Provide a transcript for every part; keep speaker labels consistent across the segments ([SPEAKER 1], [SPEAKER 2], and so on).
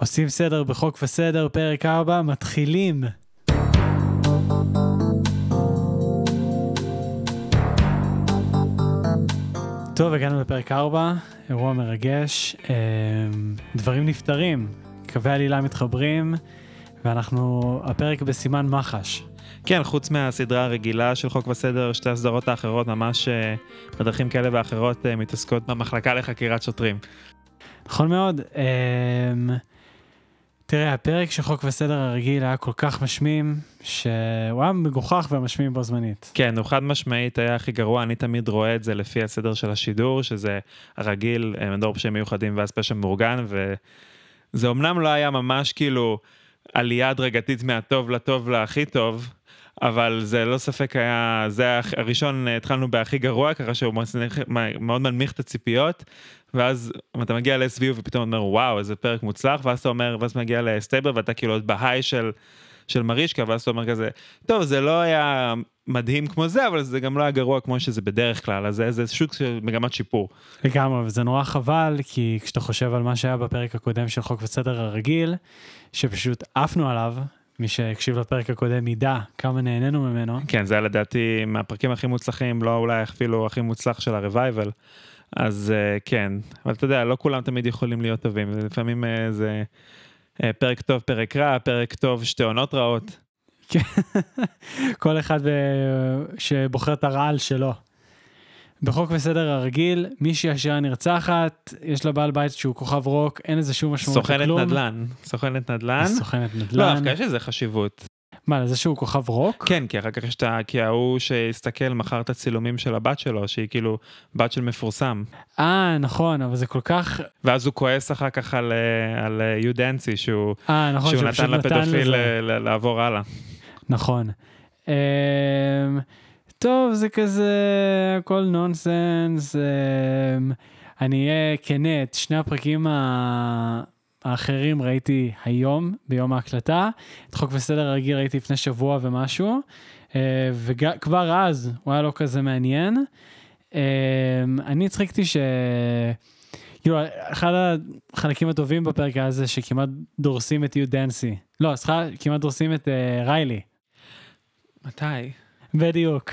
[SPEAKER 1] עושים סדר בחוק וסדר, פרק 4, מתחילים. טוב, הגענו לפרק 4, אירוע מרגש, אה, דברים נפתרים, קווי עלילה מתחברים, ואנחנו, הפרק בסימן מחש.
[SPEAKER 2] כן, חוץ מהסדרה הרגילה של חוק וסדר, שתי הסדרות האחרות ממש אה, בדרכים כאלה ואחרות אה, מתעסקות במחלקה לחקירת שוטרים.
[SPEAKER 1] נכון מאוד. אמ, תראה, הפרק של חוק וסדר הרגיל היה כל כך משמים, שהוא היה מגוחך ומשמים בו זמנית.
[SPEAKER 2] כן, הוא חד משמעית היה הכי גרוע, אני תמיד רואה את זה לפי הסדר של השידור, שזה הרגיל, אה, מדור פשעים מיוחדים ואז פשע מאורגן, וזה אמנם לא היה ממש כאילו עלייה הדרגתית מהטוב לטוב להכי טוב, אבל זה לא ספק היה, זה הראשון, התחלנו בהכי גרוע, ככה שהוא מאוד מנמיך את הציפיות, ואז אתה מגיע ל-SVU ופתאום אומר וואו איזה פרק מוצלח, ואז אתה אומר, ואז מגיע לסטייבר ואתה כאילו עוד בהיי של, של מרישקה, ואז אתה אומר כזה, טוב זה לא היה מדהים כמו זה, אבל זה גם לא היה גרוע כמו שזה בדרך כלל, אז זה, זה שוק של מגמת שיפור.
[SPEAKER 1] לגמרי, וזה נורא חבל, כי כשאתה חושב על מה שהיה בפרק הקודם של חוק וסדר הרגיל, שפשוט עפנו עליו, מי שהקשיב לפרק הקודם ידע כמה נהנינו ממנו.
[SPEAKER 2] כן, זה היה לדעתי מהפרקים הכי מוצלחים, לא אולי אפילו הכי מוצלח של הרווייבל. אז uh, כן, אבל אתה יודע, לא כולם תמיד יכולים להיות טובים, לפעמים uh, זה uh, פרק טוב, פרק רע, פרק טוב, שתי עונות רעות.
[SPEAKER 1] כל אחד שבוחר את הרעל שלו. בחוק וסדר הרגיל, מישהי עשירה נרצחת, יש לה בעל בית שהוא כוכב רוק, אין לזה שום משמעות
[SPEAKER 2] לכלום. סוכנת נדל"ן, סוכנת נדל"ן.
[SPEAKER 1] סוכנת נדל"ן.
[SPEAKER 2] לא, דווקא יש לזה חשיבות.
[SPEAKER 1] מה, לזה שהוא כוכב רוק?
[SPEAKER 2] כן, כי אחר כך יש את ה... כי ההוא שהסתכל מכר את הצילומים של הבת שלו, שהיא כאילו בת של מפורסם.
[SPEAKER 1] אה, נכון, אבל זה כל כך...
[SPEAKER 2] ואז הוא כועס אחר כך על, אה, על אה, יו דנסי, שהוא,
[SPEAKER 1] אה, נכון,
[SPEAKER 2] שהוא נתן לפדופיל לעבור הלאה.
[SPEAKER 1] נכון. טוב, זה כזה, הכל nonsense. אמ, אני אהיה כנה, את שני הפרקים האחרים ראיתי היום, ביום ההקלטה. את חוק וסדר הרגיל ראיתי לפני שבוע ומשהו, אה, וכבר אז הוא היה לא כזה מעניין. אמ, אני הצחקתי ש... כאילו, אחד החלקים הטובים בפרק היה זה שכמעט דורסים את יו דנסי. לא, סליחה, כמעט דורסים את uh, ריילי.
[SPEAKER 2] מתי?
[SPEAKER 1] בדיוק,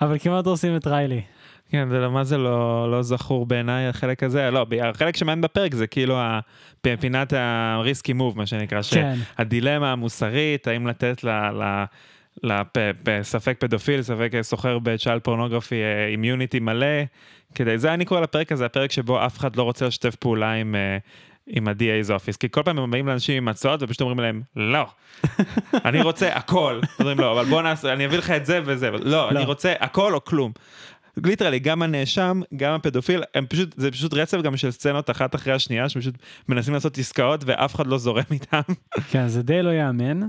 [SPEAKER 1] אבל כמעט דורסים את ריילי.
[SPEAKER 2] כן, זה מה זה לא, לא זכור בעיניי החלק הזה, לא, החלק שמעניין בפרק זה כאילו פינת הריסקי מוב, מה שנקרא, כן. שהדילמה המוסרית, האם לתת ל... ל לספק פדופיל, ספק סוחר בצ'יילד פורנוגרפי אימיוניטי מלא, כדי, זה אני קורא לפרק הזה, הפרק שבו אף אחד לא רוצה לשתף פעולה עם, אה, עם ה-DA's office, כי כל פעם הם באים לאנשים עם הצעות ופשוט אומרים להם, לא, אני רוצה הכל, אומרים לו, אבל בוא נעשה, אני אביא לך את זה וזה, לא, לא, אני רוצה הכל או כלום. literally, גם הנאשם, גם הפדופיל, הם פשוט, זה פשוט רצף גם של סצנות אחת אחרי השנייה, שפשוט מנסים לעשות עסקאות ואף אחד לא זורם איתם.
[SPEAKER 1] כן, זה די לא יאמן.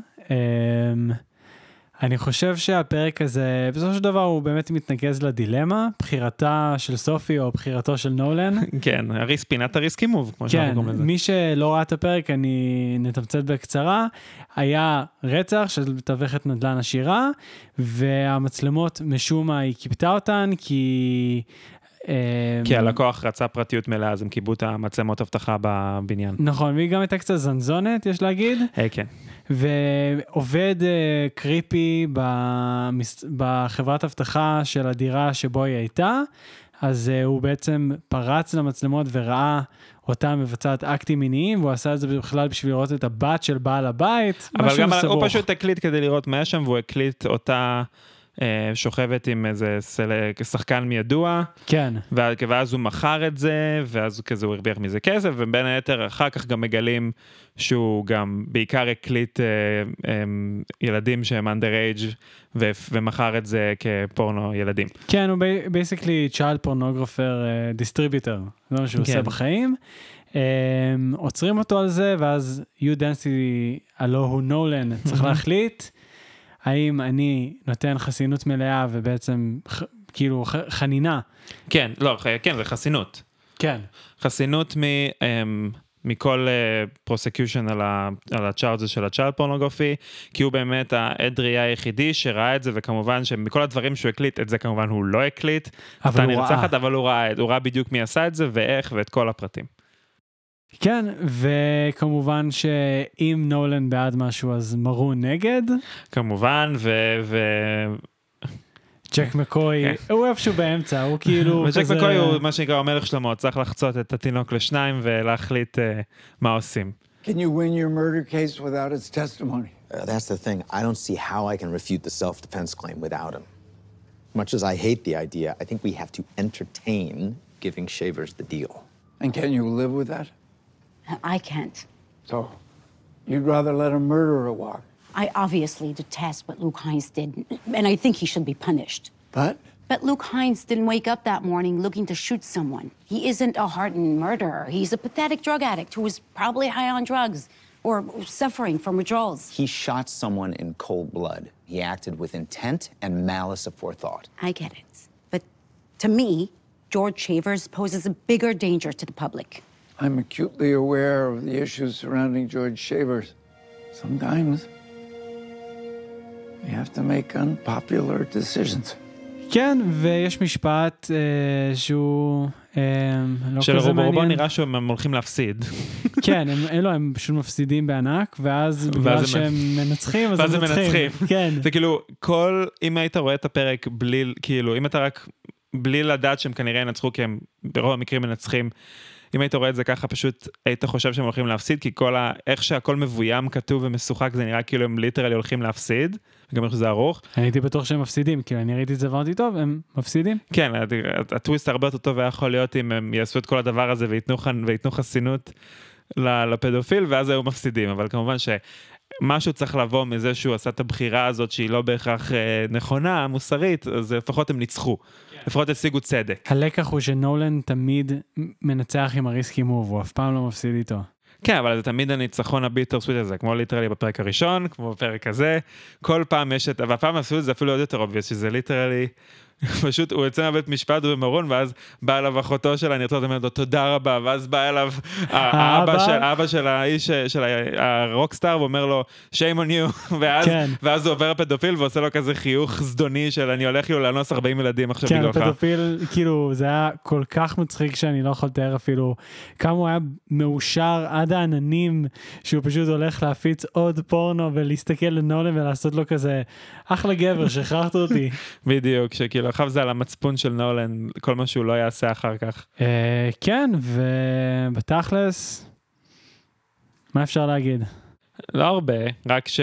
[SPEAKER 1] אני חושב שהפרק הזה, בסופו של דבר הוא באמת מתנקז לדילמה, בחירתה של סופי או בחירתו של נולן.
[SPEAKER 2] כן, הריס, פינת ה risky move, כמו
[SPEAKER 1] שאנחנו קוראים לזה. כן, מי שלא ראה את הפרק, אני נתמצת בקצרה. היה רצח של מתווכת נדל"ן עשירה, והמצלמות, משום מה, היא כיבתה אותן, כי...
[SPEAKER 2] כי הלקוח רצה פרטיות מלאה, אז הם כיבו את המצלמות אבטחה בבניין.
[SPEAKER 1] נכון, והיא גם הייתה קצת זנזונת, יש להגיד.
[SPEAKER 2] אה, כן.
[SPEAKER 1] ועובד uh, קריפי במס... בחברת אבטחה של הדירה שבו היא הייתה, אז uh, הוא בעצם פרץ למצלמות וראה אותה מבצעת אקטים מיניים, והוא עשה את זה בכלל בשביל לראות את הבת של בעל הבית,
[SPEAKER 2] אבל גם סבוך. הוא פשוט הקליט כדי לראות מה יש שם, והוא הקליט אותה... אה, שוכבת עם איזה שחקן מידוע.
[SPEAKER 1] כן.
[SPEAKER 2] ואז הוא מכר את זה, ואז כזה הוא הרוויח מזה כסף, ובין היתר אחר כך גם מגלים שהוא גם בעיקר הקליט אה, אה, ילדים שהם under age, ו- ומכר את זה כפורנו ילדים.
[SPEAKER 1] כן, הוא basically child pornographer distributor, זה מה שהוא כן. עושה בחיים. Um, עוצרים אותו על זה, ואז יו דנסי, הלו הוא נולן, צריך להחליט האם אני נותן חסינות מלאה ובעצם כאילו חנינה.
[SPEAKER 2] כן, לא, כן, זה חסינות.
[SPEAKER 1] כן.
[SPEAKER 2] חסינות מ... Um, מכל prosecution uh, על, על הצ'ארג'ס של הצ'ארד פורנוגרפי, כי הוא באמת העד ראייה היחידי שראה את זה, וכמובן שמכל הדברים שהוא הקליט, את זה כמובן הוא לא הקליט. אבל הוא נרצחת, ראה. אבל הוא ראה, הוא ראה בדיוק מי עשה את זה ואיך ואת כל הפרטים.
[SPEAKER 1] כן, וכמובן שאם נולן בעד משהו אז מרון נגד.
[SPEAKER 2] כמובן, ו... ו...
[SPEAKER 1] ג'ק מקוי, כן. הוא איפשהו באמצע, הוא כאילו
[SPEAKER 2] כזה... וג'ק מקוי הוא מה שנקרא המלך שלמה, צריך לחצות את התינוק לשניים ולהחליט uh, מה עושים. Can you win your murder case without its testimony? Uh, that's the thing. I don't see how I can refute the self-defense claim without him. Much as I hate the idea, I think we have to entertain giving Shavers the deal. And can you live with that? I can't. So, you'd rather let a murderer walk? I obviously detest what Luke Hines did, and I think he should be punished. But? But Luke Hines didn't wake up that morning looking to shoot someone. He isn't a hardened murderer. He's a pathetic drug addict who was probably high on drugs or suffering from withdrawals. He shot someone in cold blood. He acted with intent and malice aforethought. I get it. But to me, George Shavers poses a bigger danger to the public. I'm acutely aware of the issues surrounding George Shavers. Sometimes we have to make unpopular decisions. כן, ויש משפט אה, שהוא אה, לא כזה מעניין. שלרובו נראה שהם הולכים להפסיד. כן, הם, הם, לא, הם פשוט מפסידים בענק, ואז בגלל שהם מנצחים, אז הם מנצחים. כן. זה כאילו, כל, אם היית רואה את הפרק בלי, כאילו, אם אתה רק, בלי לדעת שהם כנראה ינצחו, כי הם ברוב המקרים מנצחים, אם היית רואה את זה ככה, פשוט היית חושב שהם הולכים להפסיד, כי כל ה... איך שהכל מבוים, כתוב ומשוחק, זה נראה כאילו הם ליטרלי הולכים להפסיד. גם איך שזה ארוך.
[SPEAKER 1] אני הייתי בטוח שהם מפסידים, כי אני ראיתי את זה ואמרתי, טוב, הם מפסידים.
[SPEAKER 2] כן, הטוויסט הרבה יותר טוב היה יכול להיות אם הם יעשו את כל הדבר הזה וייתנו חסינות לפדופיל, ואז היו מפסידים, אבל כמובן ש... משהו צריך לבוא מזה שהוא עשה את הבחירה הזאת שהיא לא בהכרח אה, נכונה, מוסרית, אז לפחות הם ניצחו. כן. לפחות השיגו צדק.
[SPEAKER 1] הלקח הוא שנולן תמיד מנצח עם ה risky move, הוא אף פעם לא מפסיד איתו.
[SPEAKER 2] כן, אבל זה תמיד הניצחון ה bittersweet הזה, כמו literally בפרק הראשון, כמו בפרק הזה, כל פעם יש את, והפעם עשו את זה אפילו עוד יותר obvious, שזה literally פשוט הוא יוצא מהבית משפט במרון ואז באה אליו אחותו של הנרצחת ואומרת לו תודה רבה ואז בא אליו האבא של, האבא של האיש של ה rockstar ואומר לו shame on you ואז, כן. ואז הוא עובר הפדופיל ועושה לו כזה חיוך זדוני של אני הולך כאילו לאנוס 40 ילדים עכשיו
[SPEAKER 1] בגללך. כן פדופיל כאילו זה היה כל כך מצחיק שאני לא יכול לתאר אפילו כמה הוא היה מאושר עד העננים שהוא פשוט הולך להפיץ עוד פורנו ולהסתכל לנולן ולעשות לו כזה אחלה גבר שכחת אותי.
[SPEAKER 2] בדיוק שכאילו כאילו עכשיו זה על המצפון של נולן, כל מה שהוא לא יעשה אחר כך.
[SPEAKER 1] אה, כן, ובתכלס, מה אפשר להגיד?
[SPEAKER 2] לא הרבה, רק ש...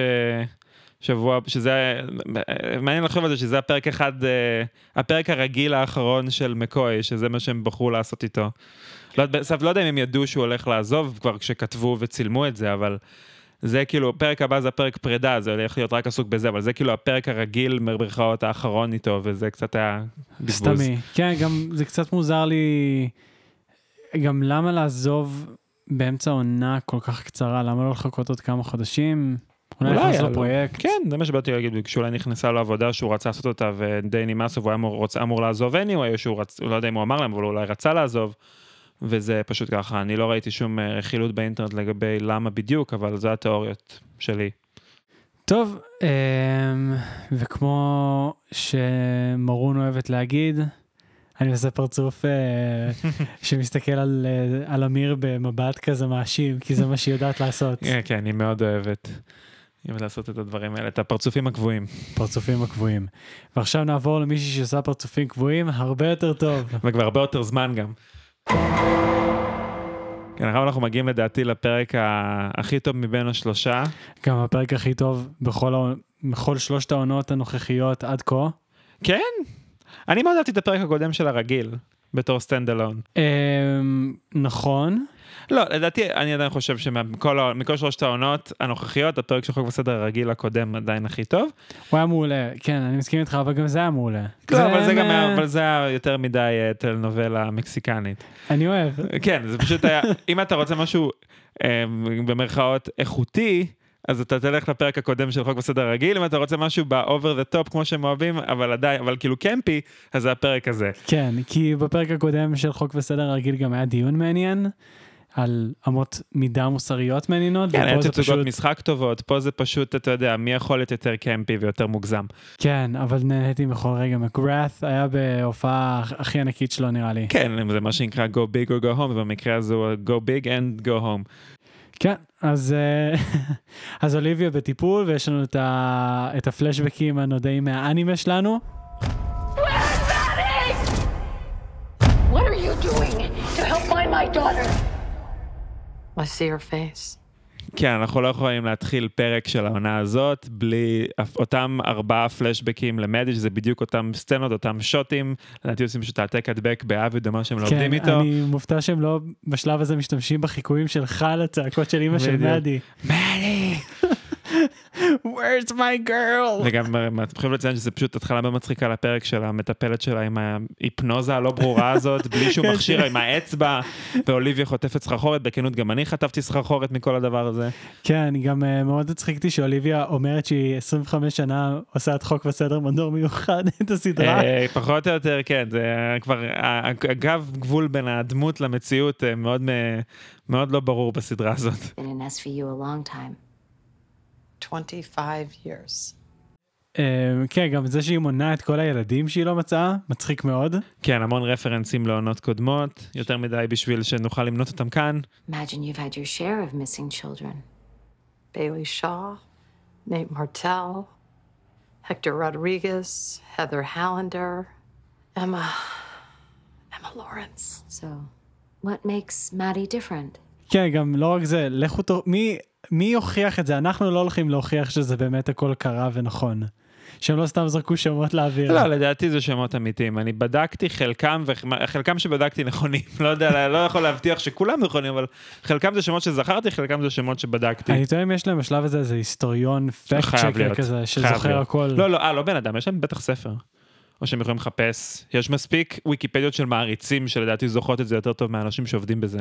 [SPEAKER 2] שבוע, שזה, מעניין לחשוב על זה שזה הפרק אחד, אה, הפרק הרגיל האחרון של מקוי, שזה מה שהם בחרו לעשות איתו. לא, בסוף לא יודע אם הם ידעו שהוא הולך לעזוב כבר כשכתבו וצילמו את זה, אבל זה כאילו, פרק הבא זה הפרק פרידה, זה הולך להיות רק עסוק בזה, אבל זה כאילו הפרק הרגיל במרכאות האחרון איתו, וזה קצת היה
[SPEAKER 1] בזבוז. סתמי. כן, גם זה קצת מוזר לי, גם למה לעזוב באמצע עונה כל כך קצרה, למה לא לחכות עוד כמה חודשים? אולי נכנס לו פרויקט.
[SPEAKER 2] כן, זה מה שבאתי להגיד, כשאולי נכנסה לעבודה שהוא רצה לעשות אותה, ודי נמאס והוא היה אמור, אמור לעזוב anyway, או שהוא רצ... לא יודע אם הוא אמר להם, אבל אולי רצה לעזוב. וזה פשוט ככה, אני לא ראיתי שום אה, רכילות באינטרנט לגבי למה בדיוק, אבל זה התיאוריות שלי.
[SPEAKER 1] טוב, אמ, וכמו שמרון אוהבת להגיד, אני עושה פרצוף אה, שמסתכל על, אה, על אמיר במבט כזה מאשים, כי זה מה שהיא יודעת לעשות.
[SPEAKER 2] כן, כן, היא מאוד אוהבת. אוהבת לעשות את הדברים האלה, את הפרצופים הקבועים.
[SPEAKER 1] פרצופים הקבועים. ועכשיו נעבור למישהי שעושה פרצופים קבועים הרבה יותר טוב.
[SPEAKER 2] וכבר הרבה יותר זמן גם. כן, עכשיו אנחנו מגיעים לדעתי לפרק הכי טוב מבין השלושה.
[SPEAKER 1] גם הפרק הכי טוב בכל, בכל שלושת העונות הנוכחיות עד כה.
[SPEAKER 2] כן, אני מאוד אהבתי את הפרק הקודם של הרגיל, בתור stand alone.
[SPEAKER 1] אמ, נכון.
[SPEAKER 2] לא, לדעתי, אני עדיין חושב שמכל שלושת העונות הנוכחיות, הפרק של חוק וסדר הרגיל הקודם עדיין הכי טוב.
[SPEAKER 1] הוא היה מעולה, כן, אני מסכים איתך, אבל גם זה היה מעולה.
[SPEAKER 2] לא, אבל זה גם היה, אבל זה היה יותר מדי טלנובלה מקסיקנית.
[SPEAKER 1] אני אוהב.
[SPEAKER 2] כן, זה פשוט היה, אם אתה רוצה משהו, במרכאות, איכותי, אז אתה תלך לפרק הקודם של חוק בסדר רגיל, אם אתה רוצה משהו ב-over the top כמו שהם אוהבים, אבל עדיין, אבל כאילו קמפי, אז זה הפרק הזה.
[SPEAKER 1] כן, כי בפרק הקודם של חוק בסדר רגיל גם היה דיון מעניין. על אמות מידה מוסריות מעניינות.
[SPEAKER 2] כן, היה תצוגות פשוט... משחק טובות, פה זה פשוט, אתה יודע, מי יכול להיות יותר קמפי ויותר מוגזם.
[SPEAKER 1] כן, אבל נהניתי בכל רגע. מקראט היה בהופעה הכי ענקית שלו נראה לי.
[SPEAKER 2] כן, זה מה שנקרא go big or go home, ובמקרה הזה הוא go big and go home.
[SPEAKER 1] כן, אז, אה, אז אוליביה בטיפול, ויש לנו את, ה, את הפלשבקים הנודעים מהאנימה שלנו. What are you doing to help find my daughter?
[SPEAKER 2] I see her face. כן, אנחנו לא יכולים להתחיל פרק של העונה הזאת בלי אותם ארבעה פלשבקים למדי, שזה בדיוק אותם סצנות, אותם שוטים, לדעתי עושים פשוט העתק הדבק באבי מה שהם לא כן, עובדים איתו.
[SPEAKER 1] כן, אני מופתע שהם לא בשלב הזה משתמשים בחיקויים שלך לצעקות של אימא של מדי.
[SPEAKER 2] מדי!
[SPEAKER 1] Where's my girl?
[SPEAKER 2] וגם אה, אתם יכולים לציין שזה פשוט התחלה מאוד מצחיקה לפרק של המטפלת שלה עם ההיפנוזה הלא ברורה הזאת, בלי שום כן, מכשיר כן. עם האצבע, ואוליביה חוטפת סחרחורת, בכנות גם אני חטפתי סחרחורת מכל הדבר הזה.
[SPEAKER 1] כן, גם אה, מאוד הצחיקתי שאוליביה אומרת שהיא 25 שנה עושה את חוק וסדר מדור מיוחד, את הסדרה.
[SPEAKER 2] אה, פחות או יותר, כן, זה כבר, אגב, גבול בין הדמות למציאות מאוד לא ברור בסדרה הזאת.
[SPEAKER 1] 25 years. Uh, כן, גם זה שהיא מונה את כל הילדים שהיא לא מצאה, מצחיק מאוד.
[SPEAKER 2] כן, המון רפרנסים לעונות קודמות, יותר מדי בשביל שנוכל למנות אותם כאן. Imagine you've had your share of missing children. Bailey Shaw, Nate Martell, Hector Rodriguez, Heather Hallander, Emma, Emma Lawrence. So, what makes Maddie different? כן, גם לא רק זה, לכו תור... מי... מי יוכיח את זה? אנחנו לא הולכים להוכיח שזה באמת הכל קרה ונכון. שהם לא סתם זרקו שמות לאוויר. לא, לדעתי זה שמות אמיתיים. אני בדקתי חלקם, וחלקם שבדקתי נכונים. לא יודע, לא יכול להבטיח שכולם נכונים, אבל חלקם זה שמות שזכרתי, חלקם זה שמות שבדקתי.
[SPEAKER 1] אני טועה אם יש להם בשלב הזה איזה היסטוריון פקט צ'קר כזה, שזוכר הכל.
[SPEAKER 2] לא, לא, אה, לא בן אדם, יש להם בטח ספר. או שהם יכולים לחפש. יש מספיק ויקיפדיות של מעריצים שלדעתי זוכרות את זה יותר טוב מהאנשים שעובדים בזה.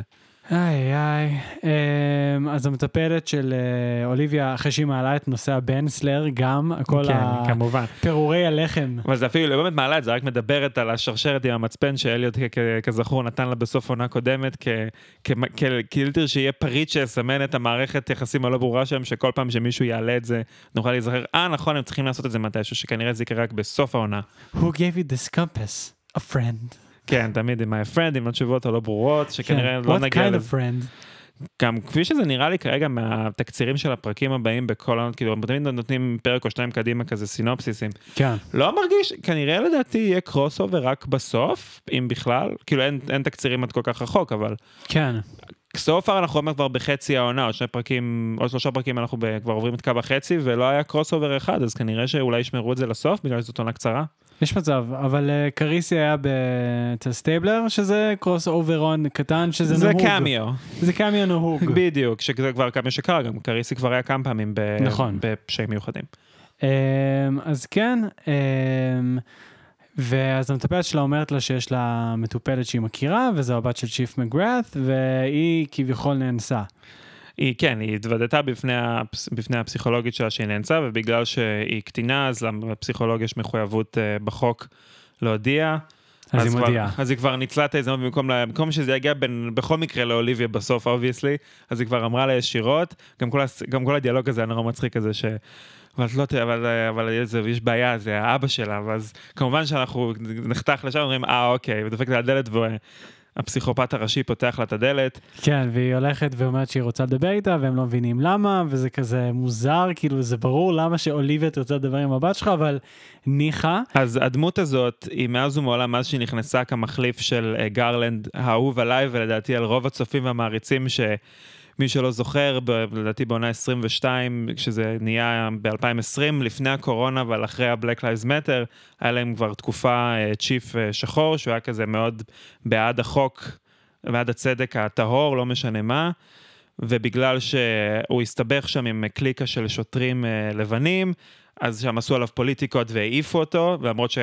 [SPEAKER 1] איי איי, אמ, אז המטפלת של אה, אוליביה, אחרי שהיא מעלה את נושא הבנסלר, גם, הכל כן,
[SPEAKER 2] כמובן.
[SPEAKER 1] פירורי הלחם.
[SPEAKER 2] אבל זה אפילו לא באמת מעלה את זה, רק מדברת על השרשרת עם המצפן שאליוט כזכור נתן לה בסוף עונה קודמת, כאילו שיהיה פריט שיסמן את המערכת יחסים הלא ברורה שלהם, שכל פעם שמישהו יעלה את זה, נוכל להיזכר, אה נכון, הם צריכים לעשות את זה מתישהו, שכנראה זה יקרה רק בסוף העונה.
[SPEAKER 1] Who gave you this compass? A friend.
[SPEAKER 2] כן, תמיד עם ה-friend, עם התשובות הלא ברורות, שכנראה כן. לא נגיע.
[SPEAKER 1] What kind of friend?
[SPEAKER 2] גם כפי שזה נראה לי כרגע מהתקצירים של הפרקים הבאים בכל העונות, כאילו הם תמיד נותנים פרק או שניים קדימה כזה סינופסיסים.
[SPEAKER 1] כן.
[SPEAKER 2] לא מרגיש, כנראה לדעתי יהיה crossover רק בסוף, אם בכלל, כאילו אין, אין תקצירים עד כל כך רחוק, אבל...
[SPEAKER 1] כן.
[SPEAKER 2] סופר, אנחנו אומרים כבר בחצי העונה, עוד שני פרקים, עוד שלושה פרקים אנחנו ב, כבר עוברים את קו החצי, ולא היה crossover אחד, אז כנראה שאולי ישמרו את זה לסוף, בגלל שזאת עונה קצרה.
[SPEAKER 1] יש מצב, אבל uh, קריסי היה אצל סטייבלר, שזה crossover ון קטן, שזה
[SPEAKER 2] זה
[SPEAKER 1] נהוג.
[SPEAKER 2] זה קמיו.
[SPEAKER 1] זה קמיו נהוג.
[SPEAKER 2] בדיוק, שזה כבר קמיו שקרה, גם קריסי כבר היה כמה פעמים ב... נכון. בפשעים מיוחדים.
[SPEAKER 1] Um, אז כן, um, ואז המטפלת שלה אומרת לה שיש לה מטופלת שהיא מכירה, וזו הבת של Chief מגראט, והיא כביכול נאנסה.
[SPEAKER 2] היא כן, היא התוודתה בפני, הפס, בפני הפסיכולוגית שלה שהיא נאנסה, ובגלל שהיא קטינה, אז לפסיכולוג יש מחויבות uh, בחוק להודיע.
[SPEAKER 1] אז, אז היא מודיעה.
[SPEAKER 2] אז היא כבר ניצלה את ההזדמנות במקום, לה, במקום שזה יגיע בין, בכל מקרה לאוליביה בסוף, obviously, אז היא כבר אמרה לה ישירות, גם כל, גם כל הדיאלוג הזה היה נורא מצחיק כזה, ש... אבל לא תראה, אבל, אבל יש בעיה, זה האבא שלה, ואז כמובן שאנחנו נחתך לשם, אומרים, אה, אוקיי, ודופקת על הדלת, ו... הפסיכופת הראשי פותח לה את הדלת.
[SPEAKER 1] כן, והיא הולכת ואומרת שהיא רוצה לדבר איתה, והם לא מבינים למה, וזה כזה מוזר, כאילו זה ברור למה שאוליביה תרצה לדבר עם הבת שלך, אבל ניחא.
[SPEAKER 2] אז הדמות הזאת, היא מאז ומעולם, מאז שהיא נכנסה כמחליף של uh, גרלנד, האהוב עליי, ולדעתי על רוב הצופים והמעריצים, ש... מי שלא זוכר, לדעתי בעונה 22, כשזה נהיה ב-2020, לפני הקורונה, אבל אחרי ה-Black Lives Matter, היה להם כבר תקופה צ'יפ uh, uh, שחור, שהוא היה כזה מאוד בעד החוק, בעד הצדק הטהור, לא משנה מה. ובגלל שהוא הסתבך שם עם קליקה של שוטרים uh, לבנים, אז שם עשו עליו פוליטיקות והעיפו אותו, למרות ש...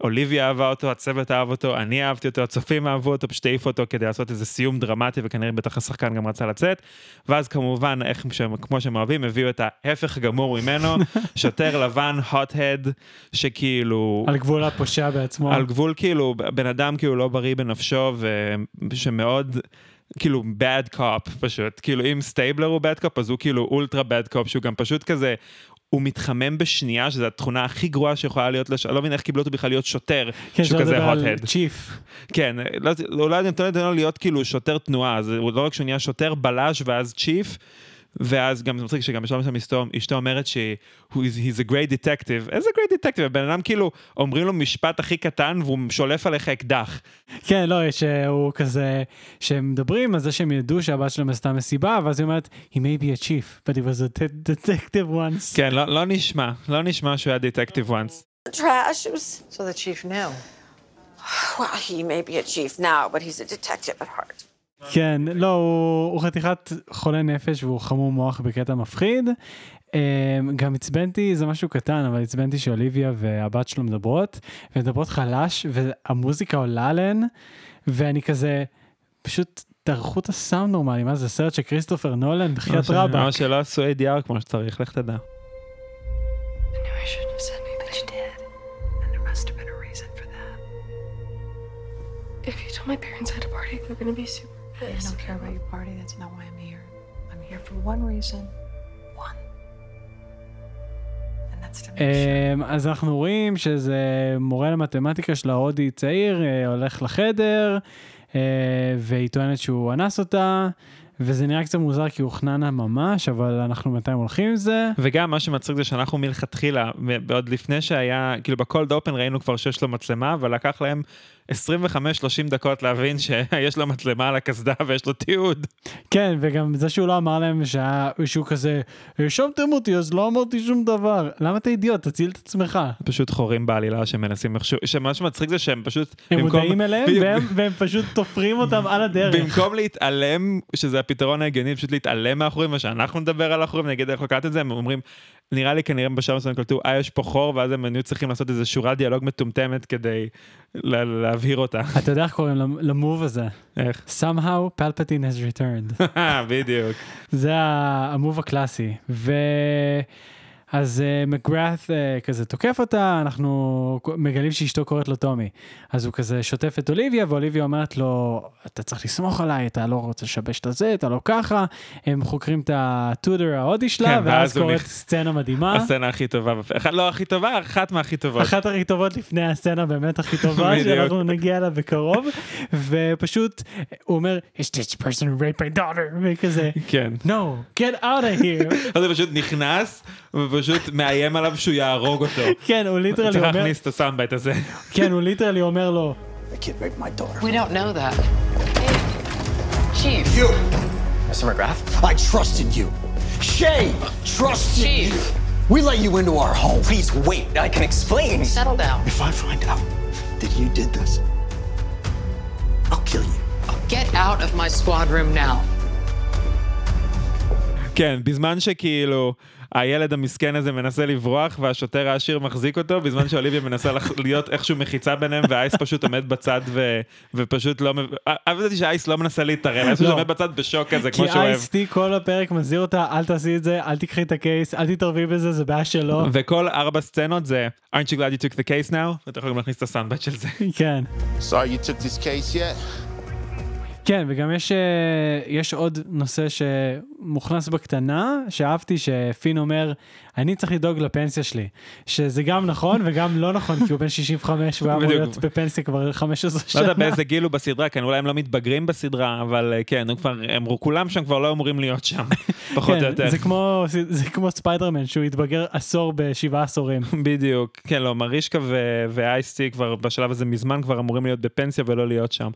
[SPEAKER 2] אוליביה אהבה אותו, הצוות אהב אותו, אני אהבתי אותו, הצופים אהבו אותו, פשוט העיפו אותו כדי לעשות איזה סיום דרמטי, וכנראה בטח השחקן גם רצה לצאת. ואז כמובן, איך שהם, כמו שהם אוהבים, הביאו את ההפך גמור ממנו, שוטר לבן, hot-head, שכאילו...
[SPEAKER 1] על גבול הפושע בעצמו.
[SPEAKER 2] על גבול כאילו, בן אדם כאילו לא בריא בנפשו, ושמאוד... כאילו bad cop פשוט, כאילו אם סטייבלר הוא bad cop אז הוא כאילו ultra bad cop שהוא גם פשוט כזה, הוא מתחמם בשנייה, שזו התכונה הכי גרועה שיכולה להיות, לש... אני לא מבין איך קיבלו אותו בכלל להיות שוטר,
[SPEAKER 1] כן, שהוא כזה hot-head.
[SPEAKER 2] כן, לא, אולי נותן לו להיות כאילו שוטר תנועה, אז הוא לא רק שהוא נהיה שוטר, בלש ואז צ'יף. ואז גם זה מצחיק שגם בשלב מסוים אשתו, אשתו אומרת ש-he's a great detective. איזה great detective? הבן אדם כאילו, אומרים לו משפט הכי קטן והוא שולף עליך אקדח.
[SPEAKER 1] כן, לא, שהוא כזה, שהם מדברים על זה שהם ידעו שהבת שלהם עשתה מסיבה, ואז היא אומרת, he may be a chief, but he was a detective once.
[SPEAKER 2] כן, לא, לא נשמע, לא נשמע שהוא היה detective once.
[SPEAKER 3] Trash, it was... So the chief knew. Well, he may be a chief now, but he's a detective at heart.
[SPEAKER 1] כן, לא, הוא, הוא חתיכת חולה נפש והוא חמור מוח בקטע מפחיד. אמ, גם עצבנתי, זה משהו קטן, אבל עצבנתי שאוליביה והבת שלו מדברות, ומדברות חלש, והמוזיקה עולה עליהן, ואני כזה, פשוט תערכו את הסאונד נורמלי, מה זה סרט של כריסטופר נולן, בחייאת רבאק.
[SPEAKER 2] מה שלא עשו ADR כמו שצריך, לך תדע. If you told my parents I had a party, they're gonna be super I don't care about your party, that's not why I'm here. I'm here for one reason. One.
[SPEAKER 1] אמ, אז אנחנו רואים שזה מורה למתמטיקה של ההודי צעיר, אה, הולך לחדר, אה, והיא טוענת שהוא אנס אותה. וזה נראה קצת מוזר כי הוא חננה ממש, אבל אנחנו בינתיים הולכים עם זה.
[SPEAKER 2] וגם מה שמצחיק זה שאנחנו מלכתחילה, עוד לפני שהיה, כאילו בקולד אופן ראינו כבר שיש לו מצלמה, ולקח להם 25-30 דקות להבין שיש לו מצלמה על הקסדה ויש לו תיעוד.
[SPEAKER 1] כן, וגם זה שהוא לא אמר להם שהיה, שהוא כזה, האשמתם אותי אז לא אמרתי שום דבר. למה אתה אידיוט? תציל את עצמך.
[SPEAKER 2] פשוט חורים בעלילה שמנסים איכשהו, שמה שמצחיק זה שהם פשוט...
[SPEAKER 1] הם במקום, מודעים אליהם והם, והם פשוט תופרים אותם על הדרך.
[SPEAKER 2] במקום להתעלם, שזה הפתרון ההגיוני, פשוט להתעלם מהחורים, ושאנחנו נדבר על החורים, נגיד איך לקחת את זה, הם אומרים, נראה לי כנראה בשלב מסוים קלטו, אה, יש פה חור, ואז הם היו צריכים לעשות איזה שורת דיאלוג מטומטמת כדי להבהיר אותה.
[SPEAKER 1] אתה יודע איך קוראים למוב הזה?
[SPEAKER 2] איך?
[SPEAKER 1] somehow Palpatine has returned.
[SPEAKER 2] בדיוק.
[SPEAKER 1] זה המוב הקלאסי. ו... אז uh, מקגרת uh, כזה תוקף אותה, אנחנו מגלים שאשתו קוראת לו טומי. אז הוא כזה שוטף את אוליביה, ואוליביה אומרת לו, אתה צריך לסמוך עליי, אתה לא רוצה לשבש את הזה, אתה לא ככה. הם חוקרים את הטודר ההודי שלה, כן, ואז קורית נכ... סצנה מדהימה.
[SPEAKER 2] הסצנה הכי טובה, לא הכי טובה, אחת מהכי טובות.
[SPEAKER 1] אחת הכי טובות לפני הסצנה באמת הכי טובה, שאנחנו נגיע אליה בקרוב. ופשוט, הוא אומר, is this person raped my daughter? וכזה,
[SPEAKER 2] כן.
[SPEAKER 1] no, get out of here.
[SPEAKER 2] אז הוא פשוט נכנס, ופשוט מאיים עליו שהוא יהרוג אותו.
[SPEAKER 1] כן, הוא ליטרלי אומר...
[SPEAKER 2] צריך להכניס את הסאונדבייט הזה.
[SPEAKER 1] כן, הוא ליטרלי אומר לו...
[SPEAKER 3] We don't know that. Chief.
[SPEAKER 4] You. Mr. McGrath? I trusted you. Shay trusted Chief. you. We let you into our home. Please wait, I can explain.
[SPEAKER 3] Settle down.
[SPEAKER 4] If I find out that you did this, I'll kill you.
[SPEAKER 3] Get out of my squad room now.
[SPEAKER 2] כן, בזמן שכאילו הילד המסכן הזה מנסה לברוח והשוטר העשיר מחזיק אותו בזמן שאוליביה מנסה להיות איכשהו מחיצה ביניהם ואייס פשוט עומד בצד ו... ופשוט לא... אהבתי שאייס לא מנסה להתערב, אייס פשוט לא. עומד בצד בשוק כזה כמו שהוא אוהב.
[SPEAKER 1] כי אייס טי כל הפרק מזהיר אותה אל תעשי את זה, אל תקחי את הקייס, אל תתערבי בזה, זה בעיה שלו.
[SPEAKER 2] וכל ארבע סצנות זה aren't you glad you took the case now? ואתה יכול גם להכניס את הסאנדבט של זה.
[SPEAKER 1] כן.
[SPEAKER 5] Sorry you took this case yet?
[SPEAKER 1] כן, וגם יש, אה, יש עוד נושא שמוכנס בקטנה, שאהבתי שפין אומר, אני צריך לדאוג לפנסיה שלי. שזה גם נכון וגם לא נכון, כי הוא בן 65 והוא אמור להיות בפנסיה כבר 15 שנה.
[SPEAKER 2] לא יודע באיזה גיל הוא בסדרה, כן, אולי הם לא מתבגרים בסדרה, אבל אה, כן, כבר, הם כולם שם כבר לא אמורים להיות שם, פחות
[SPEAKER 1] כן,
[SPEAKER 2] או יותר.
[SPEAKER 1] זה כמו, זה כמו ספיידרמן, שהוא התבגר עשור בשבעה עשורים.
[SPEAKER 2] בדיוק, כן, לא, מרישקה ואייסטי כבר בשלב הזה מזמן כבר אמורים להיות בפנסיה ולא להיות שם.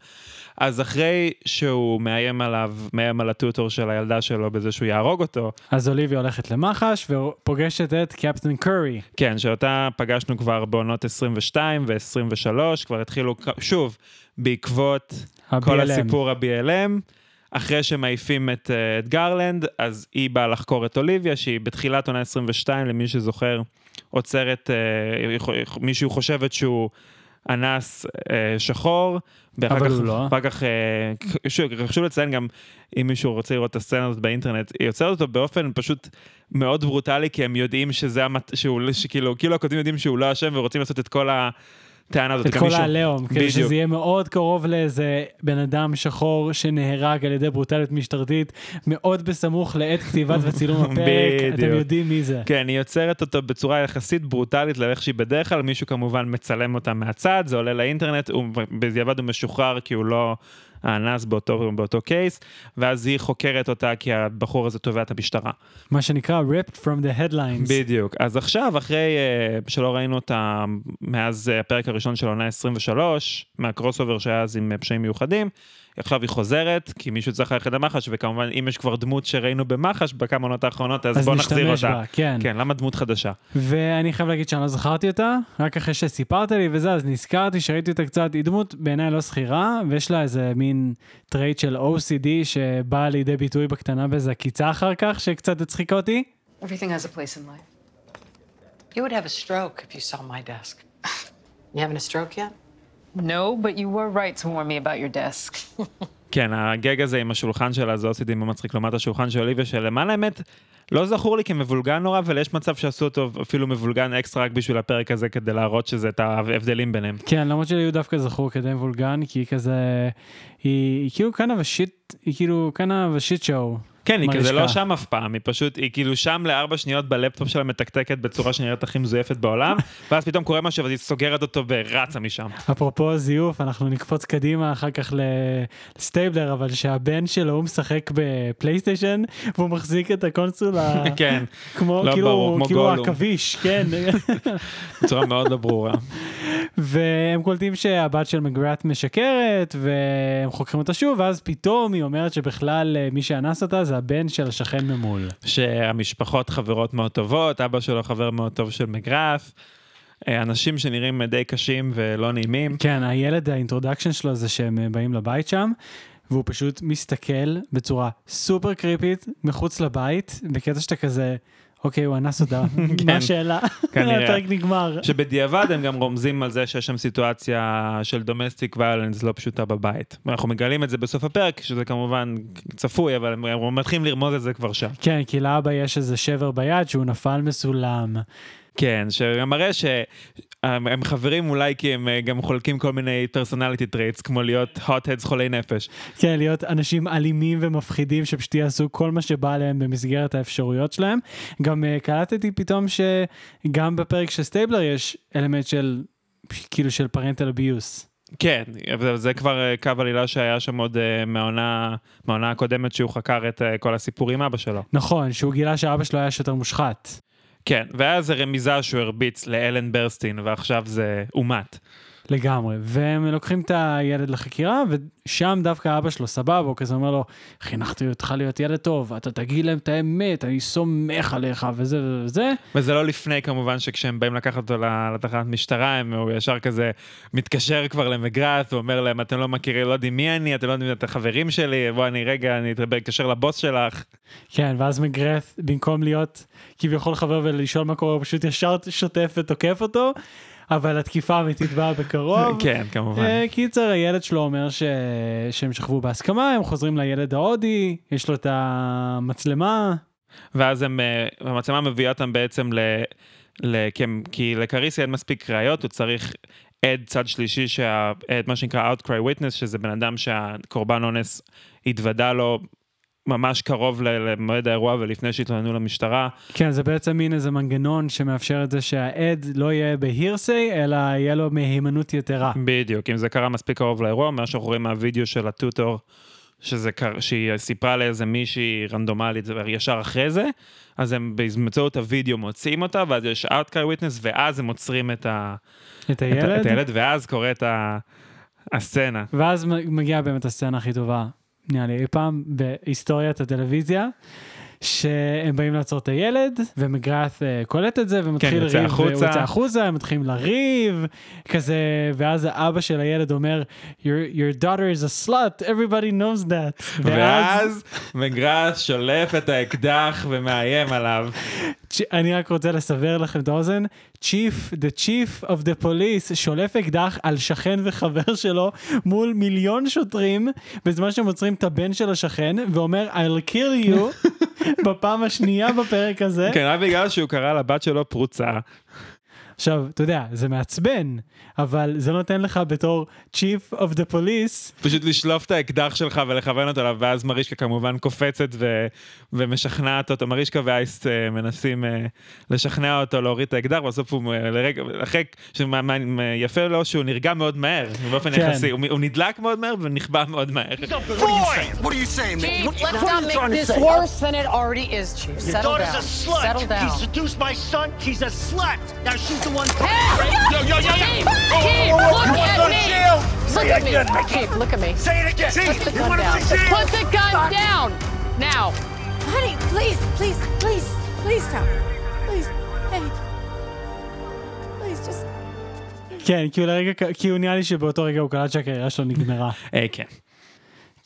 [SPEAKER 2] אז אחרי שהוא מאיים עליו, מאיים על הטוטור של הילדה שלו בזה שהוא יהרוג אותו.
[SPEAKER 1] אז אוליביה הולכת למח"ש ופוגשת את קפטן קורי.
[SPEAKER 2] כן, שאותה פגשנו כבר בעונות 22 ו-23, כבר התחילו, שוב, בעקבות ה-BLM. כל הסיפור ה-BLM. אחרי שמעיפים את, uh, את גרלנד, אז היא באה לחקור את אוליביה, שהיא בתחילת עונה 22, למי שזוכר, עוצרת, uh, מישהו חושבת שהוא אנס אה, שחור.
[SPEAKER 1] אבל הוא לא.
[SPEAKER 2] אחר כך, אה, חשוב לציין גם, אם מישהו רוצה לראות את הסצנה הזאת באינטרנט, היא יוצרת אותו באופן פשוט מאוד ברוטלי, כי הם יודעים שזה, המת... שהוא, שכאילו, כאילו הכותבים יודעים שהוא לא אשם ורוצים לעשות את כל ה... הטענה הזאת.
[SPEAKER 1] את כל העליהום, כדי
[SPEAKER 2] בדיוק.
[SPEAKER 1] שזה יהיה מאוד קרוב לאיזה בן אדם שחור שנהרג על ידי ברוטליות משטרתית, מאוד בסמוך לעת כתיבת וצילום הפרק, אתם
[SPEAKER 2] בדיוק.
[SPEAKER 1] יודעים מי זה.
[SPEAKER 2] כן, היא יוצרת אותו בצורה יחסית ברוטלית לאיך שהיא בדרך כלל, מישהו כמובן מצלם אותה מהצד, זה עולה לאינטרנט, הוא בדיעבד הוא משוחרר כי הוא לא האנס באותו, באותו קייס, ואז היא חוקרת אותה כי הבחור הזה תובע את המשטרה.
[SPEAKER 1] מה שנקרא ripped from the headlines.
[SPEAKER 2] בדיוק. אז עכשיו, אחרי אה, שלא ראינו אותה מאז אה, הפרק הראשון של עונה 23, מה crossover שהיה אז עם אה, פשעים מיוחדים, עכשיו היא חוזרת, כי מישהו צריך ללכת למח"ש, וכמובן, אם יש כבר דמות שראינו במח"ש בכמה עונות האחרונות, אז,
[SPEAKER 1] אז
[SPEAKER 2] בוא נחזיר אותה.
[SPEAKER 1] בה, כן.
[SPEAKER 2] כן, למה דמות חדשה?
[SPEAKER 1] ואני חייב להגיד שאני לא זכרתי אותה, רק אחרי שסיפרת לי וזה, אז נזכרתי שראיתי אותה קצת, היא דמות בעיניי לא זכירה, ויש לה איזה מין trait של OCD שבאה לידי ביטוי בקטנה באיזה עקיצה אחר כך, שקצת הצחיקה אותי.
[SPEAKER 3] Everything has a place in life. You would have a stroke if you saw my desk. You having a stroke yet?
[SPEAKER 6] No, but you were right to warn me about your desk.
[SPEAKER 2] כן, הגג הזה עם השולחן שלה זה OCD מאוד מצחיק לעומת השולחן של אוליביה, שלמען האמת, לא זכור לי כמבולגן נורא, אבל יש מצב שעשו אותו אפילו מבולגן אקסטרה רק בשביל הפרק הזה, כדי להראות שזה את ההבדלים ביניהם.
[SPEAKER 1] כן, למרות שלי הוא דווקא זכור כדי מבולגן, כי היא כזה, היא, היא כאילו kind of a shit, היא כאילו kind of a shit show.
[SPEAKER 2] כן, היא כזה. לא שם אף פעם, היא פשוט, היא כאילו שם לארבע שניות בלפטופ שלה מתקתקת בצורה שנראית הכי מזויפת בעולם, ואז פתאום קורה משהו ואז היא סוגרת אותו ורצה משם.
[SPEAKER 1] אפרופו זיוף, אנחנו נקפוץ קדימה אחר כך לסטייבלר, אבל שהבן שלו הוא משחק בפלייסטיישן, והוא מחזיק את ה console, ה-
[SPEAKER 2] כן,
[SPEAKER 1] כמו,
[SPEAKER 2] לא
[SPEAKER 1] כאילו,
[SPEAKER 2] ברור, כמו
[SPEAKER 1] כאילו. עכביש, כן.
[SPEAKER 2] בצורה מאוד לא ברורה.
[SPEAKER 1] והם קולטים שהבת של מגראט משקרת, והם חוקרים אותה שוב, ואז פתאום היא אומרת שבכלל אה, מי שאנס אותה זה הבן של השכן ממול.
[SPEAKER 2] שהמשפחות חברות מאוד טובות, אבא שלו חבר מאוד טוב של מגראט, אה, אנשים שנראים די קשים ולא נעימים.
[SPEAKER 1] כן, הילד, ה introduction שלו זה שהם אה, באים לבית שם, והוא פשוט מסתכל בצורה סופר קריפית מחוץ לבית, בקטע שאתה כזה, אוקיי, הוא אנס אותה,
[SPEAKER 2] כן,
[SPEAKER 1] מה השאלה?
[SPEAKER 2] כנראה.
[SPEAKER 1] הפרק נגמר.
[SPEAKER 2] שבדיעבד הם גם רומזים על זה שיש שם סיטואציה של domestic violence לא פשוטה בבית. אנחנו מגלים את זה בסוף הפרק, שזה כמובן צפוי, אבל הם מתחילים לרמוז את זה כבר שם.
[SPEAKER 1] כן, כי לאבא יש איזה שבר ביד שהוא נפל מסולם.
[SPEAKER 2] כן, שגם מראה שהם הם חברים אולי כי הם אה, גם חולקים כל מיני personality traits, כמו להיות hot heads חולי נפש.
[SPEAKER 1] כן, להיות אנשים אלימים ומפחידים שפשוט יעשו כל מה שבא להם במסגרת האפשרויות שלהם. גם uh, קלטתי פתאום שגם בפרק של סטייבלר יש אלמנט של, כאילו של parental abuse.
[SPEAKER 2] כן, אבל זה כבר אה, קו עלילה שהיה שם עוד אה, מהעונה, מהעונה הקודמת שהוא חקר את אה, כל הסיפור עם אבא שלו.
[SPEAKER 1] נכון, שהוא גילה שאבא שלו היה שוטר מושחת.
[SPEAKER 2] כן, והיה איזה רמיזה שהוא הרביץ לאלן ברסטין, ועכשיו זה אומת.
[SPEAKER 1] לגמרי, והם לוקחים את הילד לחקירה, ושם דווקא אבא שלו סבבה, הוא כזה אומר לו, חינכתי אותך להיות ילד טוב, אתה תגיד להם את האמת, אני סומך עליך, וזה וזה וזה.
[SPEAKER 2] וזה לא לפני כמובן שכשהם באים לקחת אותו לתחנת משטרה, הם, הוא ישר כזה מתקשר כבר למגרט, ואומר להם, אתם לא מכירים, לא יודעים מי אני, אתם לא יודעים את החברים שלי, בוא אני רגע, אני אתקשר לבוס שלך.
[SPEAKER 1] כן, ואז מגרף, במקום להיות כביכול חבר ולשאול מה קורה, הוא פשוט ישר שוטף ותוקף אותו, אבל התקיפה האמיתית באה בקרוב.
[SPEAKER 2] כן, כמובן.
[SPEAKER 1] אה, קיצר, הילד שלו אומר ש... שהם שכבו בהסכמה, הם חוזרים לילד ההודי, יש לו את המצלמה.
[SPEAKER 2] ואז הם, אה, המצלמה מביאה אותם בעצם ל... ל... כי, הם- כי לקריסי אין מספיק ראיות, הוא צריך עד צד שלישי, שה... מה שנקרא Outcry Witness, שזה בן אדם שהקורבן אונס התוודה לו ממש קרוב למועד האירוע ולפני שהתלוננו למשטרה.
[SPEAKER 1] כן, זה בעצם מין איזה מנגנון שמאפשר את זה שהעד לא יהיה בהירסי, אלא יהיה לו מהימנות יתרה.
[SPEAKER 2] בדיוק, אם זה קרה מספיק קרוב לאירוע, מה שאנחנו רואים מהווידאו של הטוטור, שזה קר... שהיא סיפרה לאיזה מישהי רנדומלית ישר אחרי זה, אז הם באמצעות הווידאו מוצאים אותה, ואז יש Outcry Witness, ואז הם עוצרים את, ה...
[SPEAKER 1] את
[SPEAKER 2] את, ה-
[SPEAKER 1] הילד.
[SPEAKER 2] את הילד, ואז קורית ה... הסצנה.
[SPEAKER 1] ואז מגיעה באמת הסצנה הכי טובה, נראה לי אי פעם, בהיסטוריית הטלוויזיה. שהם באים לעצור את הילד, ומגראט אה, קולט את זה, ומתחיל
[SPEAKER 2] כן,
[SPEAKER 1] לריב. והוא יוצא החוצה, הם מתחילים לריב, כזה, ואז האבא של הילד אומר, your, your daughter is a slut, everybody knows that.
[SPEAKER 2] ואז מגרס שולף את האקדח ומאיים עליו.
[SPEAKER 1] אני רק רוצה לסבר לכם את האוזן, chief, the chief of the police שולף אקדח על שכן וחבר שלו מול מיליון שוטרים בזמן שהם עוצרים את הבן של השכן ואומר I'll kill you בפעם השנייה בפרק הזה.
[SPEAKER 2] כן, רק בגלל שהוא קרא לבת שלו פרוצה.
[SPEAKER 1] עכשיו, אתה יודע, זה מעצבן, אבל זה לא נותן לך בתור Chief of the Police.
[SPEAKER 2] פשוט לשלוף את האקדח שלך ולכוון אותו אליו, ואז מרישקה כמובן קופצת ו... ומשכנעת אותו, מרישקה ואייסט uh, מנסים uh, לשכנע אותו להוריד את האקדח, בסוף הוא uh, לרגע, אחרי, יפה לו שהוא נרגע מאוד מהר, באופן כן. יחסי, הוא, הוא נדלק מאוד מהר ונכבה מאוד מהר.
[SPEAKER 6] Yo, yo, yo, yo! Chief, look at me! Look at me! Chief, look at me. Say it again! Put the gun down. Put the gun down! Now!
[SPEAKER 3] Honey, please, please, please, please stop. Please, hey. Please, just...
[SPEAKER 1] כן, כי הוא לרגע, כי הוא נראה לי שבאותו רגע הוא קלט שהקריירה שלו נגמרה.
[SPEAKER 2] אה, כן.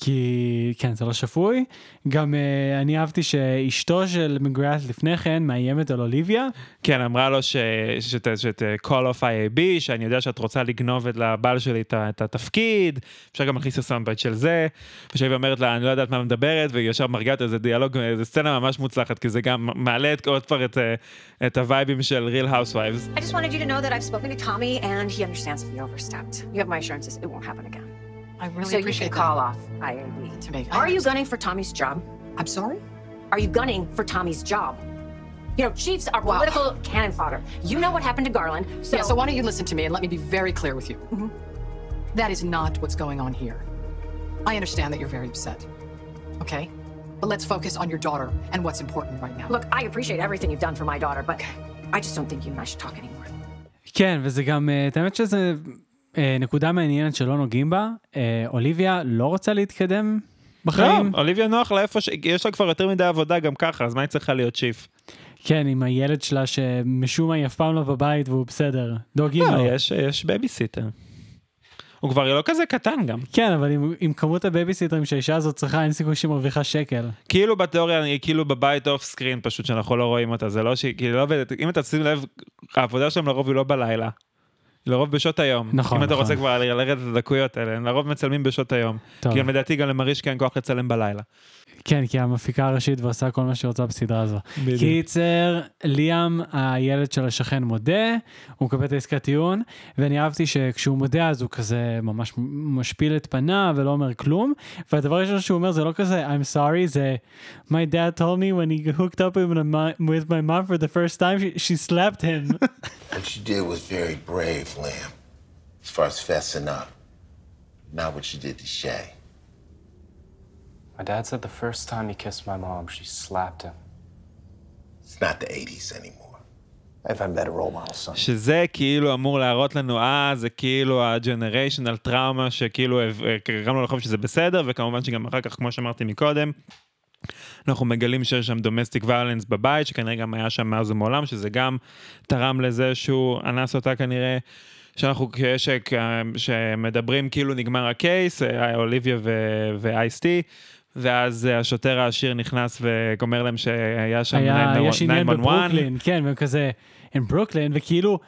[SPEAKER 1] כי כן זה לא שפוי גם uh, אני אהבתי שאשתו של מגראט לפני כן מאיימת על אוליביה.
[SPEAKER 2] כן אמרה לו שאת call off IAB שאני יודע שאת רוצה לגנוב את לבעל שלי את, את התפקיד אפשר גם להכניס לסאונדבייט של זה. ושהיא אומרת לה אני לא יודעת מה מדברת והיא ישר מרגיעה את איזה דיאלוג איזה סצנה ממש מוצלחת כי זה גם מעלה את עוד פעם את, את הווייבים של real housewives. I just wanted you to know that I've spoken to Tommy and he understands if you overstepped. You have my assurances it won't happen again.
[SPEAKER 3] I really so appreciate you can call off IAB to make. Are you gunning for Tommy's job?
[SPEAKER 6] I'm sorry.
[SPEAKER 3] Are you gunning for Tommy's job? You know, chiefs are political wow. cannon fodder. You know what happened to Garland.
[SPEAKER 6] So... Yeah, so why don't you listen to me and let me be very clear with you. Mm-hmm. That is not what's going on here. I understand that you're very upset. Okay? But let's focus on your daughter and what's important right now.
[SPEAKER 3] Look, I appreciate everything you've done for my daughter, but okay. I just don't think you and I should talk anymore.
[SPEAKER 1] כן, וזה גם, האמת שזה אה, נקודה מעניינת שלא נוגעים בה, אה, אוליביה לא רוצה להתקדם בחיים.
[SPEAKER 2] לא, אוליביה נוח לה איפה ש... יש לה כבר יותר מדי עבודה גם ככה, אז מה היא צריכה להיות chief?
[SPEAKER 1] כן, עם הילד שלה שמשום מה היא אף פעם לא בבית והוא בסדר, דואגים
[SPEAKER 2] לא, לו. יש, יש בייביסיטר. הוא כבר לא כזה קטן גם.
[SPEAKER 1] כן, אבל עם, עם כמות הבייביסיטרים שהאישה הזאת צריכה, אין סיכוי שהיא מרוויחה שקל.
[SPEAKER 2] כאילו בתיאוריה, היא כאילו בבית off screen פשוט, שאנחנו לא רואים אותה, זה לא שהיא, כאילו לא עובדת, אם אתה שים לב, העבודה שלהם לרוב היא לא בלילה. לרוב בשעות היום.
[SPEAKER 1] נכון,
[SPEAKER 2] אם
[SPEAKER 1] אתה
[SPEAKER 2] נכון. רוצה כבר לרדת לדקויות האלה, לרוב מצלמים בשעות היום. כי גם לדעתי גם למרישקה אין כוח לצלם בלילה.
[SPEAKER 1] כן, כי המפיקה הראשית ועושה כל מה שהיא רוצה בסדרה הזו. בדיוק. קיצר, ליאם, הילד של השכן מודה, הוא מקבל את העסקת טיעון, ואני אהבתי שכשהוא מודה אז הוא כזה ממש משפיל את פניו ולא אומר כלום, והדבר הראשון שהוא אומר זה לא כזה I'm sorry, זה My dad told me when he hooked up with my, with my mom for the first time, she, she slapped him.
[SPEAKER 5] what you did was very brave, Liam, as far as fessing up. Not what you did to Shay.
[SPEAKER 7] My dad said the first time he kissed my mom, she slapped him.
[SPEAKER 5] It's not the 80s anymore. I've had better role models, son.
[SPEAKER 2] שזה כאילו אמור להראות לנו, אה, זה כאילו הג'נריישנל טראומה שכאילו גרם לו לחשוב שזה בסדר, וכמובן שגם אחר כך, כמו שאמרתי מקודם, אנחנו מגלים שיש שם דומסטיק ויולנס בבית, שכנראה גם היה שם מאז ומעולם, שזה גם תרם לזה שהוא אנס אותה כנראה. שאנחנו, ש, שמדברים כאילו נגמר ה case, אה, אוליביה ו Ice-T, ואז אה, השוטר העשיר נכנס ואומר להם שהיה שם 911.
[SPEAKER 1] יש עניין בברוקלין, כן, והם כזה, הם ברוקלין, וכאילו...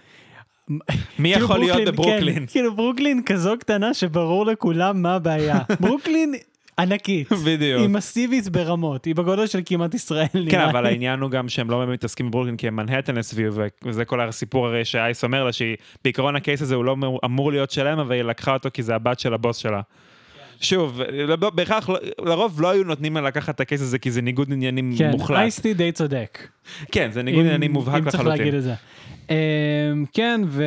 [SPEAKER 2] מי כאילו יכול להיות בברוקלין? כן,
[SPEAKER 1] כאילו ברוקלין כזו קטנה שברור לכולם מה הבעיה. ברוקלין ענקית.
[SPEAKER 2] בדיוק.
[SPEAKER 1] היא מסיבית ברמות, היא בגודל של כמעט ישראל
[SPEAKER 2] נראה כן, אבל העניין הוא גם שהם לא באמת מתעסקים בברוקלין כי הם מנהטן הסביב, וזה כל הסיפור הרי שאייס אומר לה שבעיקרון הקייס הזה הוא לא אמור להיות שלם, אבל היא לקחה אותו כי זה הבת של הבוס שלה. שוב, בהכרח, לרוב לא היו נותנים לה לקחת את הקייס הזה כי זה ניגוד עניינים
[SPEAKER 1] כן,
[SPEAKER 2] מוחלט.
[SPEAKER 1] כן, אייסטי די צודק.
[SPEAKER 2] כן, זה ניגוד עניינים מובהק לחלוטין. אם צריך
[SPEAKER 1] להגיד את זה. אמ, כן, ו...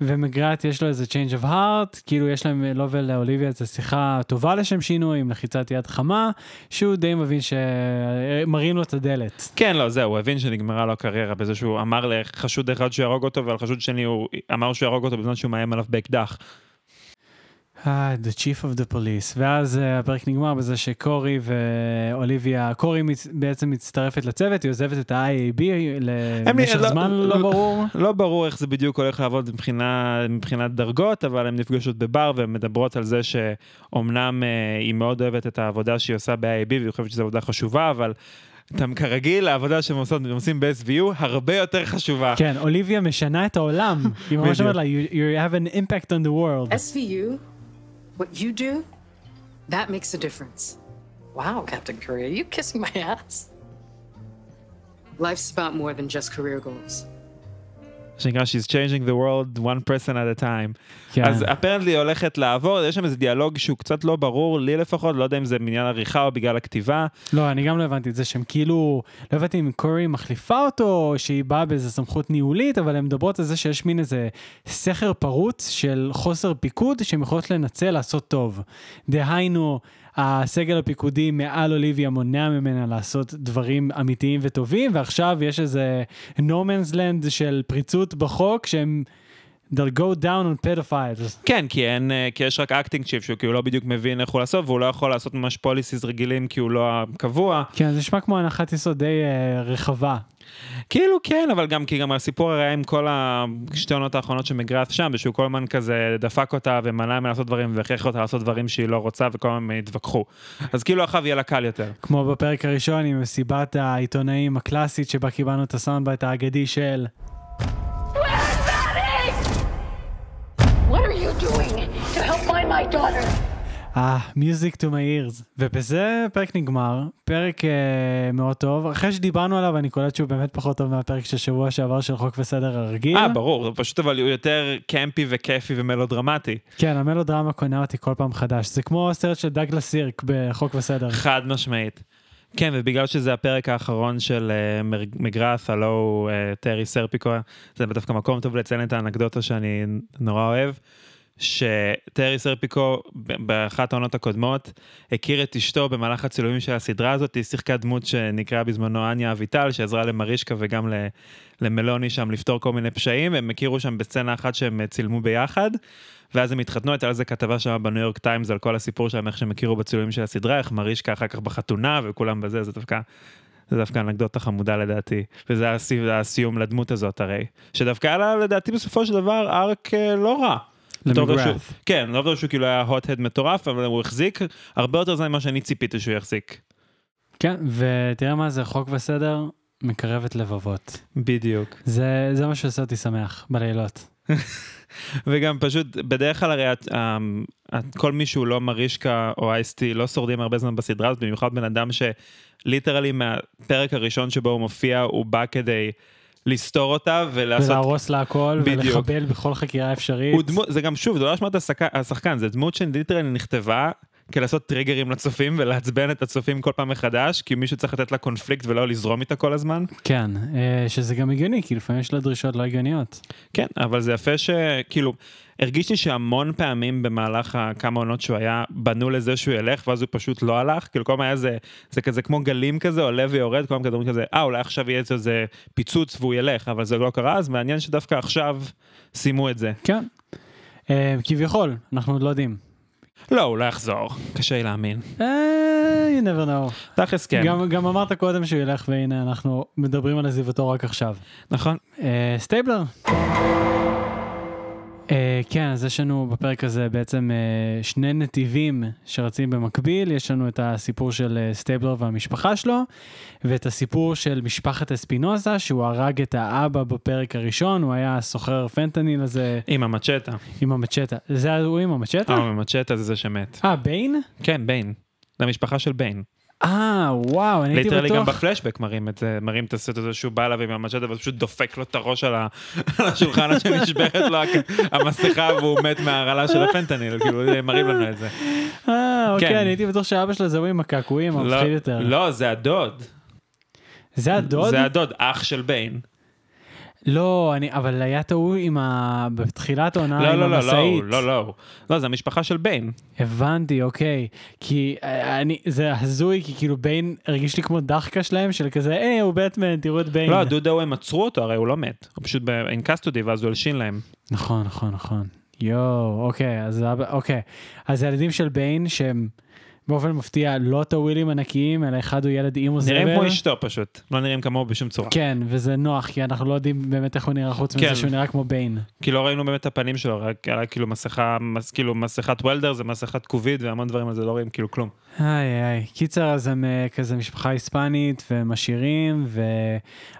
[SPEAKER 1] ומגרט יש לו איזה change of heart, כאילו יש להם, לו ולאוליביה איזה שיחה טובה לשם שינוי, עם לחיצת יד חמה, שהוא די מבין שמראים לו את הדלת.
[SPEAKER 2] כן, לא, זהו, הוא הבין שנגמרה לו הקריירה בזה שהוא אמר לחשוד אחד שיהרוג אותו, ועל חשוד שני הוא אמר שהוא יהרוג אותו בזמן שהוא מאיים עליו באקדח.
[SPEAKER 1] אה, The Chief of the Police, ואז uh, הפרק נגמר בזה שקורי ואוליביה, קורי מצ... בעצם מצטרפת לצוות, היא עוזבת את ה-IAB למשך לא, זמן לא, לא ברור.
[SPEAKER 2] לא ברור איך זה בדיוק הולך לעבוד מבחינה, מבחינת דרגות, אבל הן נפגשות בבר והן מדברות על זה שאומנם uh, היא מאוד אוהבת את העבודה שהיא עושה ב-IAB והיא חושבת שזו עבודה חשובה, אבל... אתם כרגיל, העבודה שהם עושים, ב-SVU הרבה יותר חשובה.
[SPEAKER 1] כן, אוליביה משנה את העולם. היא ממש אומרת לה, you, you have an impact on the world.
[SPEAKER 6] SVU What you do, that makes a difference. Wow, Captain Career, you kissing my ass? Life's about more than just career goals.
[SPEAKER 2] שנקרא She's changing the world one person at a time.
[SPEAKER 1] כן.
[SPEAKER 2] אז אפרנטלי הולכת לעבור, יש שם איזה דיאלוג שהוא קצת לא ברור, לי לפחות, לא יודע אם זה בגלל עריכה או בגלל הכתיבה.
[SPEAKER 1] לא, אני גם לא הבנתי את זה שהם כאילו, לא הבנתי אם קורי מחליפה אותו, או שהיא באה באיזה סמכות ניהולית, אבל הן מדברות על זה שיש מין איזה סכר פרוץ של חוסר פיקוד שהן יכולות לנצל לעשות טוב. דהיינו, הסגל הפיקודי מעל אוליביה מונע ממנה לעשות דברים אמיתיים וטובים, ועכשיו יש איזה no man's land של פריצות בחוק שהם... they'll go down on pedophiles.
[SPEAKER 2] כן, כי אין, אה, כי יש רק acting chief שהוא כאילו לא בדיוק מבין איך הוא לעשות, והוא לא יכול לעשות ממש policies רגילים כי הוא לא הקבוע.
[SPEAKER 1] כן, זה נשמע כמו הנחת יסוד די uh, רחבה.
[SPEAKER 2] כאילו כן, אבל גם כי גם הסיפור הרי עם כל השתי עונות האחרונות של מגרס שם, ושהוא כל הזמן כזה דפק אותה ומנע ממנה לעשות דברים והכריח אותה לעשות דברים שהיא לא רוצה וכל הזמן התווכחו. אז כאילו אחריו יהיה לה קל יותר.
[SPEAKER 1] כמו בפרק הראשון עם מסיבת העיתונאים הקלאסית שבה קיבלנו את הסאונד האגדי של
[SPEAKER 8] my daughter?
[SPEAKER 1] אה, Music to my ears. ובזה הפרק נגמר, פרק אה, מאוד טוב. אחרי שדיברנו עליו, אני קולט שהוא באמת פחות טוב מהפרק של שבוע שעבר של חוק וסדר הרגיל.
[SPEAKER 2] אה, ברור, זה פשוט אבל הוא יותר קמפי וכיפי ומלודרמטי.
[SPEAKER 1] כן, המלודרמה קונה אותי כל פעם חדש. זה כמו סרט של דגלס סירק בחוק וסדר.
[SPEAKER 2] חד משמעית. כן, ובגלל שזה הפרק האחרון של uh, מגראט, הלוא הוא uh, טרי סרפיקו, זה דווקא מקום טוב לציין את האנקדוטה שאני נורא אוהב. שטרי סרפיקו באחת העונות הקודמות הכיר את אשתו במהלך הצילומים של הסדרה הזאת, היא שיחקה דמות שנקראה בזמנו אניה אביטל, שעזרה למרישקה וגם למלוני שם לפתור כל מיני פשעים, הם הכירו שם בסצנה אחת שהם צילמו ביחד, ואז הם התחתנו, הייתה על זה כתבה שם בניו יורק טיימס על כל הסיפור שלהם, איך שהם הכירו בצילומים של הסדרה, איך מרישקה אחר כך בחתונה וכולם בזה, זה דווקא... זה דווקא אנקדוטה חמודה לדעתי, וזה הסיום לדמות הזאת הרי, שדווקא היה לה לדעתי בסופו של דבר ארק אה, לא רע.
[SPEAKER 1] למגרף.
[SPEAKER 2] כן, לא בטוח שהוא כאילו היה הוט-הד מטורף, אבל הוא החזיק הרבה יותר זמן ממה שאני ציפיתי שהוא יחזיק.
[SPEAKER 1] כן, ותראה מה זה, חוק וסדר מקרבת לבבות.
[SPEAKER 2] בדיוק.
[SPEAKER 1] זה, זה מה שעושה אותי שמח בלילות.
[SPEAKER 2] וגם פשוט, בדרך כלל הרי אמ, כל מי שהוא לא מרישקה או אייסטי לא שורדים הרבה זמן בסדרה הזאת, במיוחד בן אדם שליטרלי מהפרק הראשון שבו הוא מופיע, הוא בא כדי... לסתור אותה ולעשות...
[SPEAKER 1] ולהרוס לה הכל ולחבל בכל חקירה אפשרית.
[SPEAKER 2] דמו... זה גם שוב, זה לא אשמת השחקן, זה דמות שליטרלי נכתבה כדי לעשות טריגרים לצופים ולעצבן את הצופים כל פעם מחדש, כי מישהו צריך לתת לה קונפליקט ולא לזרום איתה כל הזמן.
[SPEAKER 1] כן, אה, שזה גם הגיוני, כי לפעמים יש לה דרישות לא הגיוניות.
[SPEAKER 2] כן, אבל זה יפה שכאילו, הרגיש לי שהמון פעמים במהלך הכמה עונות שהוא היה, בנו לזה שהוא ילך, ואז הוא פשוט לא הלך, כאילו כל הזמן היה זה, זה כזה כמו גלים כזה, עולה ויורד, כל הזמן כדורים כזה, אה, אולי עכשיו יהיה איזה פיצוץ והוא ילך, אבל זה לא קרה, אז מעניין שדווקא עכשיו סיימו את זה.
[SPEAKER 1] כן, אה, כביכול, אנחנו עוד לא יודעים.
[SPEAKER 2] לא, הוא לא יחזור, קשה לי להאמין.
[SPEAKER 1] אה, you never know.
[SPEAKER 2] תכלס כן.
[SPEAKER 1] גם, גם אמרת קודם שהוא ילך והנה אנחנו מדברים על עזיבתו רק עכשיו.
[SPEAKER 2] נכון.
[SPEAKER 1] סטייבלר. Uh, Uh, כן, אז יש לנו בפרק הזה בעצם uh, שני נתיבים שרצים במקביל, יש לנו את הסיפור של uh, סטייבלר והמשפחה שלו, ואת הסיפור של משפחת אספינוזה, שהוא הרג את האבא בפרק הראשון, הוא היה סוחר פנטניל הזה.
[SPEAKER 2] עם המצ'טה.
[SPEAKER 1] עם המצ'טה. זה הוא עם המצ'טה?
[SPEAKER 2] אה, עם המצ'טה זה זה שמת.
[SPEAKER 1] אה, ביין?
[SPEAKER 2] כן, ביין. זה המשפחה של ביין.
[SPEAKER 1] אה, וואו, אני הייתי בטוח...
[SPEAKER 2] literally גם בפלשבק מראים את זה, מראים את הסרט הזה שהוא בא אליו עם המצ'טה ופשוט דופק לו את הראש על השולחן עד שנשברת לו המסכה והוא מת מההרעלה של הפנטניל, כאילו מראים לנו את זה.
[SPEAKER 1] אה, אוקיי, כן. אני הייתי בטוח שאבא שלו זה הוא עם הקעקועים,
[SPEAKER 2] לא,
[SPEAKER 1] המפחיד יותר.
[SPEAKER 2] לא, זה הדוד.
[SPEAKER 1] זה הדוד?
[SPEAKER 2] זה הדוד, אח של ביין.
[SPEAKER 1] לא, אני, אבל היה ההוא עם ה... בתחילת העונה
[SPEAKER 2] לא,
[SPEAKER 1] עם
[SPEAKER 2] לא,
[SPEAKER 1] המשאית.
[SPEAKER 2] לא, לא, לא, לא, זה המשפחה של ביין.
[SPEAKER 1] הבנתי, אוקיי. כי אה, אני, זה הזוי, כי כאילו ביין הרגיש לי כמו דחקה שלהם, של כזה, היי, הוא בטמן, תראו את ביין.
[SPEAKER 2] לא, דודה הוא הם עצרו אותו, הרי הוא לא מת. הוא פשוט ב-in custody, ואז הוא הלשין להם.
[SPEAKER 1] נכון, נכון, נכון. יואו, אוקיי, אז, אוקיי. אז הילדים של ביין, שהם... באופן מפתיע לא טווילים ענקיים, אלא אחד הוא ילד אימו זבל.
[SPEAKER 2] נראים כמו אשתו פשוט, לא נראים כמוהו בשום צורה.
[SPEAKER 1] כן, וזה נוח, כי אנחנו לא יודעים באמת איך הוא נראה חוץ
[SPEAKER 2] כן.
[SPEAKER 1] מזה שהוא נראה כמו ביין.
[SPEAKER 2] כי לא ראינו באמת את הפנים שלו, רק היה כאילו מסכה, מס, כאילו מסכת וולדר, זה מסכת קוביד והמון דברים על זה, לא רואים כאילו כלום.
[SPEAKER 1] איי איי, קיצר אז הם אה, כזה משפחה היספנית והם עשירים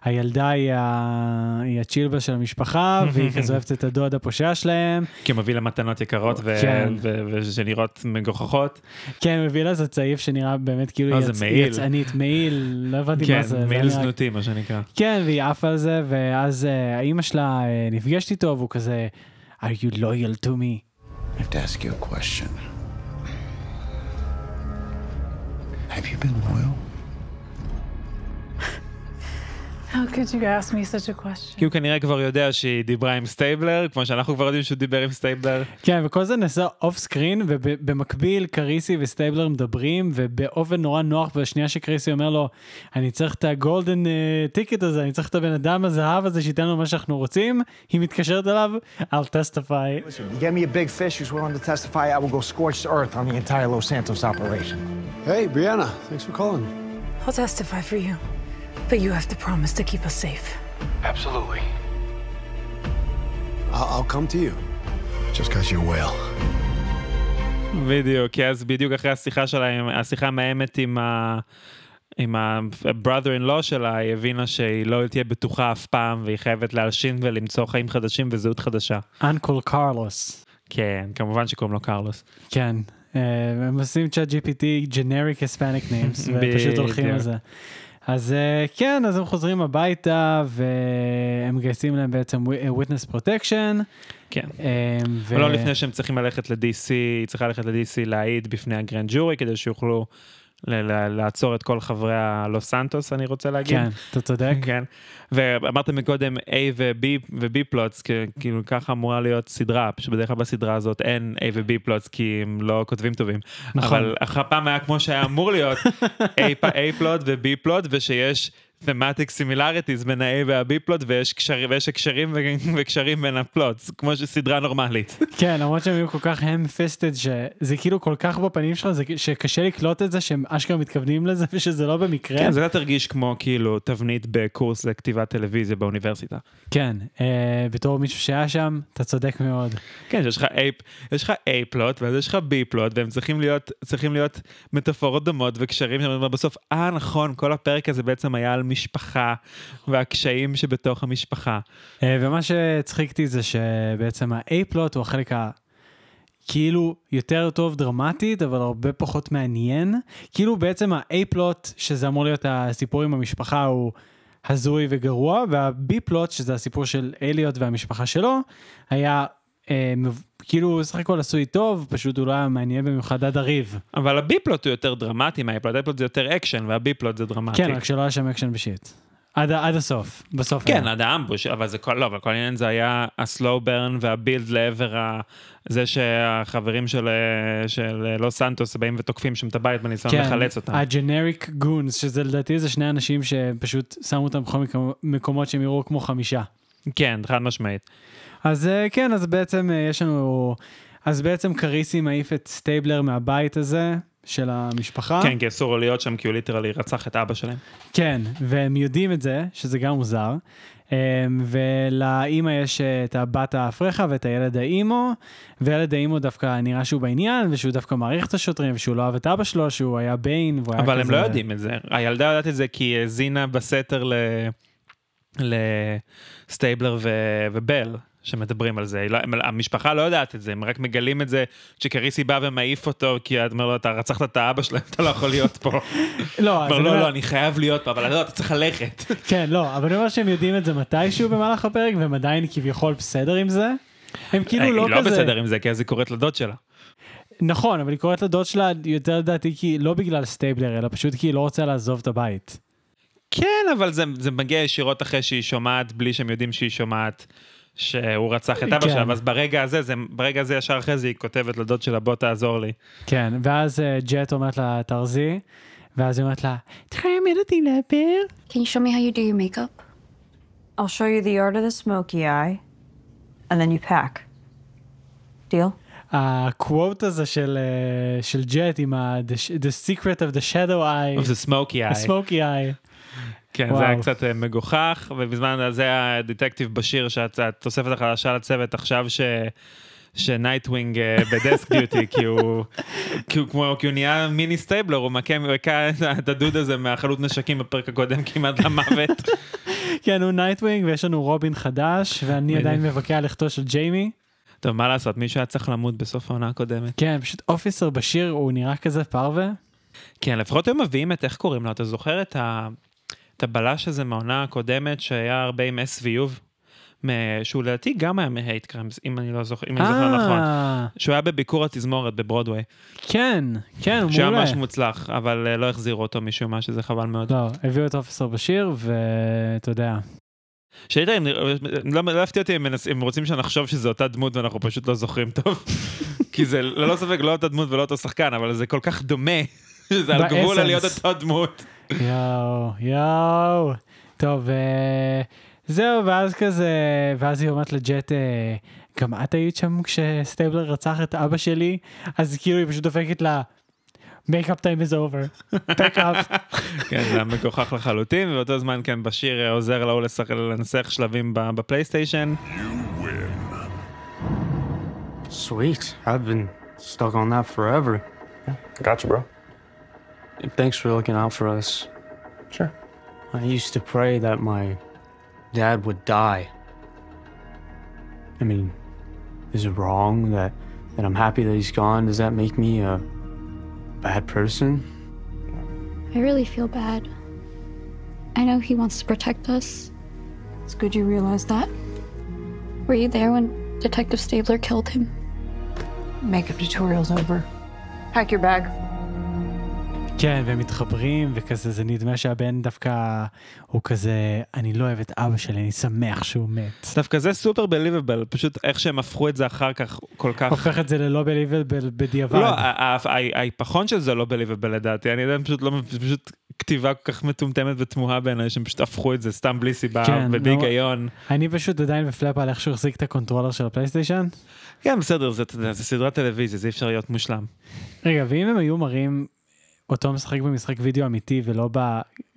[SPEAKER 1] והילדה היא, ה... היא הצ'ילבה של המשפחה והיא כזה אוהבת את הדוד הפושע שלהם.
[SPEAKER 2] כי הוא מביא לה מתנות יקרות ו...
[SPEAKER 1] כן.
[SPEAKER 2] ו... ושנראות מגוחכות.
[SPEAKER 1] כן, הוא מביא לה איזה צעיף שנראה באמת כאילו
[SPEAKER 2] אה,
[SPEAKER 1] יצ...
[SPEAKER 2] מעיל.
[SPEAKER 1] יצאנית, מעיל, לא הבנתי
[SPEAKER 2] כן,
[SPEAKER 1] מה זה. זה
[SPEAKER 2] מעיל זנותי, מה שנקרא.
[SPEAKER 1] כן, והיא עפה על זה, ואז אה, האימא שלה נפגשת איתו, והוא כזה, are you loyal to me?
[SPEAKER 9] I have to ask you a question. Have you been loyal?
[SPEAKER 2] כי הוא כנראה כבר יודע שהיא דיברה עם סטייבלר, כמו שאנחנו כבר יודעים שהוא דיבר עם סטייבלר.
[SPEAKER 1] כן, וכל זה נעשה off screen, ובמקביל קריסי וסטייבלר מדברים, ובאופן נורא נוח, בשנייה שקריסי אומר לו, אני צריך את ה golden ticket הזה, אני צריך את הבן אדם הזהב הזה שייתן לנו מה שאנחנו רוצים, היא מתקשרת אליו, I'll testify.
[SPEAKER 10] Get me a big fish who's willing to testify, I will go scorched earth on the entire Los Santos operation.
[SPEAKER 11] Hey, Brianna, thanks for calling.
[SPEAKER 8] I'll testify for you, but you have to promise to keep us safe.
[SPEAKER 9] Absolutely.
[SPEAKER 11] I'll, I'll come to you. Just because you're a whale.
[SPEAKER 2] בדיוק, כי אז בדיוק אחרי השיחה שלה, השיחה המאיימת עם ה... עם ה-brother in law שלה, היא הבינה שהיא לא תהיה בטוחה אף פעם, והיא חייבת להלשין ולמצוא חיים חדשים וזהות חדשה.
[SPEAKER 1] אנקול קרלוס.
[SPEAKER 2] כן, כמובן שקוראים לו קרלוס.
[SPEAKER 1] כן, אה, הם עושים ChatGPT generic Hispanic names, ופשוט הולכים על. זה. אז אה, כן, אז הם חוזרים הביתה, והם מגייסים להם בעצם witness protection.
[SPEAKER 2] כן.
[SPEAKER 1] אה, ו-
[SPEAKER 2] אבל לא לפני שהם צריכים ללכת ל-DC, היא צריכה ללכת ל-DC להעיד בפני ה grand jury, כדי שיוכלו לעצור את כל חברי הלוס סנטוס, אני רוצה להגיד.
[SPEAKER 1] כן, אתה צודק.
[SPEAKER 2] כן. ואמרת מקודם A ו-B ו- B plots, כאילו ככה אמורה להיות סדרה, פשוט בדרך כלל בסדרה הזאת אין A ו- B plots כי הם לא כותבים טובים.
[SPEAKER 1] נכון.
[SPEAKER 2] אבל אחרי פעם היה כמו שהיה אמור להיות A A plot ו-B plot, ושיש thematic similarities בין ה-A וה-B plot, ויש קשרים- ויש הקשרים וקשרים בין ה plots, כמו שסדרה נורמלית.
[SPEAKER 1] כן, למרות שהם היו כל כך ham fisted, שזה כאילו כל כך בפנים שלך, זה שקשה לקלוט את זה שהם אשכרה מתכוונים לזה ושזה לא במקרה.
[SPEAKER 2] כן, זה קצת הרגיש כמו כאילו תבנית בקורס לכתיבת טלוויזיה באוניברסיטה.
[SPEAKER 1] כן, אה, בתור מישהו שהיה שם, אתה צודק מאוד.
[SPEAKER 2] כן, יש לך A, יש לך A פלוט ואז יש לך B פלוט והם צריכים להיות, צריכים להיות מטאפורות דומות וקשרים שם, בסוף, אה נכון, כל הפרק הזה בעצם היה על משפחה והקשיים שבתוך המשפחה.
[SPEAKER 1] אה, ומה שהצחיק אותי זה שבעצם ה-A פלוט הוא החלק ה... כאילו יותר טוב דרמטית, אבל הרבה פחות מעניין. כאילו בעצם ה-A פלוט, שזה אמור להיות הסיפור עם המשפחה, הוא הזוי וגרוע, וה-B plot, שזה הסיפור של אליוט והמשפחה שלו, היה אה, כאילו סך הכל עשוי טוב, פשוט הוא לא היה מעניין במיוחד עד הריב.
[SPEAKER 2] אבל ה-B plot הוא יותר דרמטי מה-A plot, ה-A plot זה יותר אקשן וה-B plot זה דרמטי.
[SPEAKER 1] כן, רק שלא היה שם אקשן ב shit. עד, עד הסוף, בסוף
[SPEAKER 2] כן,
[SPEAKER 1] היה.
[SPEAKER 2] עד ה ambush, אבל זה כל, לא, אבל כל העניין זה היה ה slow burn וה build לעבר ה... זה שהחברים של, של לוס סנטוס באים ותוקפים שם את הבית בניסיון
[SPEAKER 1] כן,
[SPEAKER 2] לחלץ אותם.
[SPEAKER 1] ה generic goons, שזה לדעתי זה שני אנשים שפשוט שמו אותם בכל מקומות שהם יראו כמו חמישה.
[SPEAKER 2] כן, חד משמעית.
[SPEAKER 1] אז אה, כן, אז בעצם אה, יש לנו, אז בעצם קריסי מעיף את סטייבלר מהבית הזה של המשפחה.
[SPEAKER 2] כן, כי אסור לו להיות שם כי הוא literally רצח את אבא שלהם.
[SPEAKER 1] כן, והם יודעים את זה, שזה גם מוזר. אמ, ולאימא יש את הבת הפרחה ואת הילד ה emo, וילד ה emo דווקא נראה שהוא בעניין, ושהוא דווקא מעריך את השוטרים, ושהוא לא אהב את אבא שלו, שהוא היה ביין, והוא היה
[SPEAKER 2] אבל הם
[SPEAKER 1] כזה...
[SPEAKER 2] לא יודעים את זה. הילדה יודעת את זה כי היא האזינה בסתר ל... לסטייבלר ו... ובל. שמדברים על זה, היא לא, המשפחה לא יודעת את זה, הם רק מגלים את זה כשקריסי בא ומעיף אותו, כי את אומר לו, אתה רצחת את האבא שלהם, אתה לא יכול להיות פה.
[SPEAKER 1] לא, אז
[SPEAKER 2] אומר, לא, לא, אני חייב להיות פה, אבל לא, אתה צריך ללכת.
[SPEAKER 1] כן, לא, אבל אני אומר שהם יודעים את זה מתישהו במהלך הפרק, והם עדיין כביכול בסדר עם זה. הם כאילו לא
[SPEAKER 2] היא
[SPEAKER 1] כזה...
[SPEAKER 2] לא בסדר עם זה, כי אז היא קוראת לדוד שלה.
[SPEAKER 1] נכון, אבל היא קוראת לדוד שלה יותר לדעתי כי לא בגלל סטייבלר, אלא פשוט כי היא לא רוצה לעזוב את הבית.
[SPEAKER 2] כן, אבל זה, זה מגיע ישירות אחרי שהיא שומעת, בלי שהם יודעים שהיא שומעת, שהוא רצח את אבא
[SPEAKER 1] כן.
[SPEAKER 2] שלה, ואז ברגע הזה, זה, ברגע הזה ישר אחרי זה היא כותבת לדוד שלה, בוא תעזור לי.
[SPEAKER 1] כן, ואז אה, ג'ט אומרת לה, תארזי, ואז היא אומרת לה, תלמדי אותי לאפר.
[SPEAKER 12] Can you show me how you do your makeup?
[SPEAKER 13] I'll show you the art of the smoky eye, and then you pack. Deal?
[SPEAKER 1] ה quote הזה של, אה, של ג'ט עם ה- the, the secret of the shadow eye.
[SPEAKER 2] Of the smoky eye.
[SPEAKER 1] ה-smoky eye.
[SPEAKER 2] כן,
[SPEAKER 1] וואו.
[SPEAKER 2] זה היה קצת אה, מגוחך, ובזמן הזה ה detective בשיר, שהתוספת החדשה לצוות עכשיו ש... ש Nightwing אה, ב desk duty, כי הוא, כי הוא כמו, כי הוא נהיה מיני סטייבלר, הוא מכה, הוא הכה את הדוד הזה מהחנות נשקים בפרק הקודם כמעט למוות.
[SPEAKER 1] כן, הוא Nightwing, ויש לנו רובין חדש, ואני. עדיין מבכה על לכתו של ג'יימי.
[SPEAKER 2] טוב, מה לעשות, מישהו היה צריך למות בסוף העונה הקודמת.
[SPEAKER 1] כן, פשוט officer בשיר, הוא נראה כזה פרווה.
[SPEAKER 2] כן, לפחות הם מביאים את, איך קוראים לו, אתה זוכר את, ה, את הבלש הזה מהעונה הקודמת, שהיה הרבה עם SVU? שהוא לדעתי גם היה מ hate crimes, אם אני לא זוכר, אם אני זוכר נכון. שהוא היה בביקור התזמורת בברודוויי.
[SPEAKER 1] כן, כן, הוא מעולה.
[SPEAKER 2] שהיה ממש מוצלח, אבל לא החזירו אותו משום מה, שזה חבל מאוד.
[SPEAKER 1] לא, הביאו את אופסר בשיר, ואתה יודע.
[SPEAKER 2] שהיית, לא, לא הפתיע אותי אם רוצים שנחשוב שזו אותה דמות ואנחנו פשוט לא זוכרים טוב. כי זה ללא ספק לא אותה דמות ולא אותו שחקן, אבל זה כל כך דומה, שזה על גבול להיות אותה דמות.
[SPEAKER 1] יואו, יואו. טוב, זהו, ואז כזה, ואז היא אומרת לג'ט, גם את היית שם כשסטייבלר רצח את אבא שלי? אז כאילו היא פשוט דופקת לה, make up time is over, back up.
[SPEAKER 2] כן, זה היה מגוחך לחלוטין, ובאותו זמן כן, בשיר עוזר להוא לנסח שלבים בפלייסטיישן.
[SPEAKER 7] Sweet, I've been stuck on that forever.
[SPEAKER 9] Yeah, I got you, bro.
[SPEAKER 7] Thanks for looking out for us.
[SPEAKER 9] Sure.
[SPEAKER 7] I used to pray that my dad would die. I mean, is it wrong that, that I'm happy that he's gone? Does that make me a bad person?
[SPEAKER 12] I really feel bad. I know he wants to protect us. It's good you realize that. Were you there when Detective Stabler killed him?
[SPEAKER 6] Makeup tutorial's over.
[SPEAKER 13] Pack your bag.
[SPEAKER 1] כן, והם מתחברים, וכזה זה נדמה שהבן דווקא הוא כזה, אני לא אוהב את אבא שלי, אני שמח שהוא מת.
[SPEAKER 2] דווקא זה סופר believable, פשוט איך שהם הפכו את זה אחר כך כל כך...
[SPEAKER 1] הופך את זה ללא believable בדיעבד.
[SPEAKER 2] לא, ההיפוך של זה לא believable לדעתי, אני יודע, פשוט לא, פשוט כתיבה כל כך מטומטמת ותמוהה בעיניי, שהם פשוט הפכו את זה סתם בלי סיבה
[SPEAKER 1] כן,
[SPEAKER 2] ובלי היגיון.
[SPEAKER 1] אני פשוט עדיין baffled על איך שהוא החזיק את ה controller של הפלייסטיישן.
[SPEAKER 2] כן, בסדר, זה, זה, זה סדרת טלוויזיה, זה אי אפשר להיות מושלם.
[SPEAKER 1] רגע, ואם הם היו מראים אותו משחק במשחק וידאו אמיתי ולא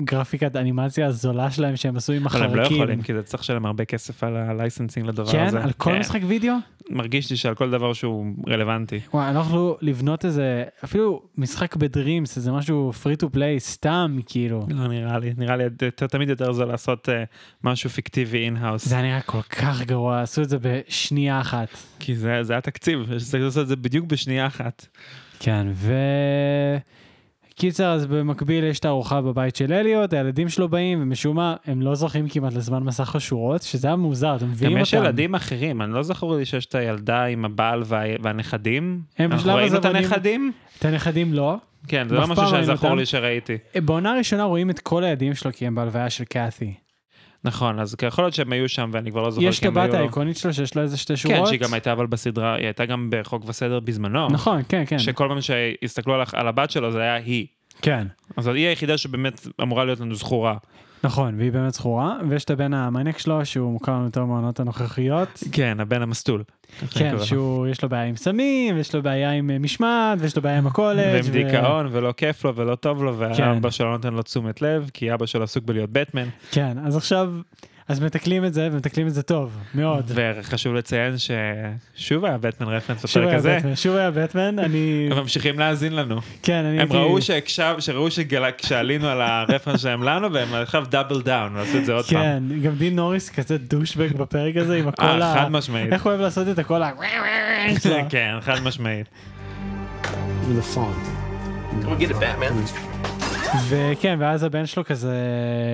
[SPEAKER 1] בגרפיקת אנימציה הזולה שלהם שהם עשו עם החרקים.
[SPEAKER 2] אבל הם לא יכולים כי זה צריך לשלם הרבה כסף על ה licensing לדבר
[SPEAKER 1] כן?
[SPEAKER 2] הזה.
[SPEAKER 1] כן? על כל כן. משחק וידאו?
[SPEAKER 2] מרגיש לי שעל כל דבר שהוא רלוונטי.
[SPEAKER 1] וואי, אנחנו לבנות איזה, אפילו משחק ב Dreams, איזה משהו free to play סתם כאילו.
[SPEAKER 2] לא נראה לי, נראה לי תמיד יותר זול לעשות uh, משהו פיקטיבי in-house.
[SPEAKER 1] זה נראה כל כך גרוע, עשו את זה בשנייה אחת.
[SPEAKER 2] כי זה, זה התקציב, צריך לעשות את זה בדיוק בשנייה אחת.
[SPEAKER 1] כן, ו... קיצר, אז במקביל יש את הארוחה בבית של אליוט, הילדים שלו באים, ומשום מה, הם לא זוכים כמעט לזמן מסך השורות, שזה היה מוזר, אתם מביאים אותם.
[SPEAKER 2] גם יש ילדים אחרים, אני לא זכור לי שיש את הילדה עם הבעל וה... והנכדים.
[SPEAKER 1] הם בשלב הזה
[SPEAKER 2] ראינו את הנכדים?
[SPEAKER 1] את הנכדים לא.
[SPEAKER 2] כן, זה לא משהו שזכור לי שראיתי.
[SPEAKER 1] בעונה הראשונה רואים את כל הילדים שלו כי הם בהלוויה של קאתי.
[SPEAKER 2] נכון, אז יכול להיות שהם היו שם ואני כבר לא זוכר
[SPEAKER 1] יש את הבת האיקונית שלו שיש לו איזה שתי שורות.
[SPEAKER 2] כן, שהיא גם הייתה אבל בסדרה, היא הייתה גם בחוק וסדר בזמנו.
[SPEAKER 1] נכון, כן, כן.
[SPEAKER 2] שכל פעם שהסתכלו על הבת שלו זה היה היא.
[SPEAKER 1] כן.
[SPEAKER 2] אז היא היחידה שבאמת אמורה להיות לנו זכורה.
[SPEAKER 1] נכון, והיא באמת זכורה, ויש את הבן המניאק שלו, שהוא מוכר לנו יותר מהעונות הנוכחיות.
[SPEAKER 2] כן, הבן המסטול.
[SPEAKER 1] כן, שהוא, יש לו בעיה עם סמים, ויש לו בעיה עם משמעת, ויש לו בעיה עם הקולג'.
[SPEAKER 2] ועם דיכאון, ולא כיף לו ולא טוב לו, והאבא שלו נותן לו תשומת לב, כי אבא שלו עסוק בלהיות בטמן.
[SPEAKER 1] כן, אז עכשיו... אז מתקלים את זה, ומתקלים את זה טוב, מאוד.
[SPEAKER 2] וחשוב לציין ששוב היה בטמן רפרנס בפרק הזה.
[SPEAKER 1] שוב היה בטמן, אני...
[SPEAKER 2] הם ממשיכים להאזין לנו.
[SPEAKER 1] כן, אני
[SPEAKER 2] הייתי... הם ראו שהקשב, שראו שעלינו על הרפרנס שלהם לנו, והם עכשיו double down, ועשו את זה עוד פעם.
[SPEAKER 1] כן, גם דין נוריס כזה douchebag בפרק הזה, עם הקול
[SPEAKER 2] ה... חד משמעית.
[SPEAKER 1] איך הוא אוהב לעשות את הקול ה...
[SPEAKER 2] כן, חד משמעית.
[SPEAKER 4] We'll get it, Batman.
[SPEAKER 1] וכן, ואז הבן שלו כזה,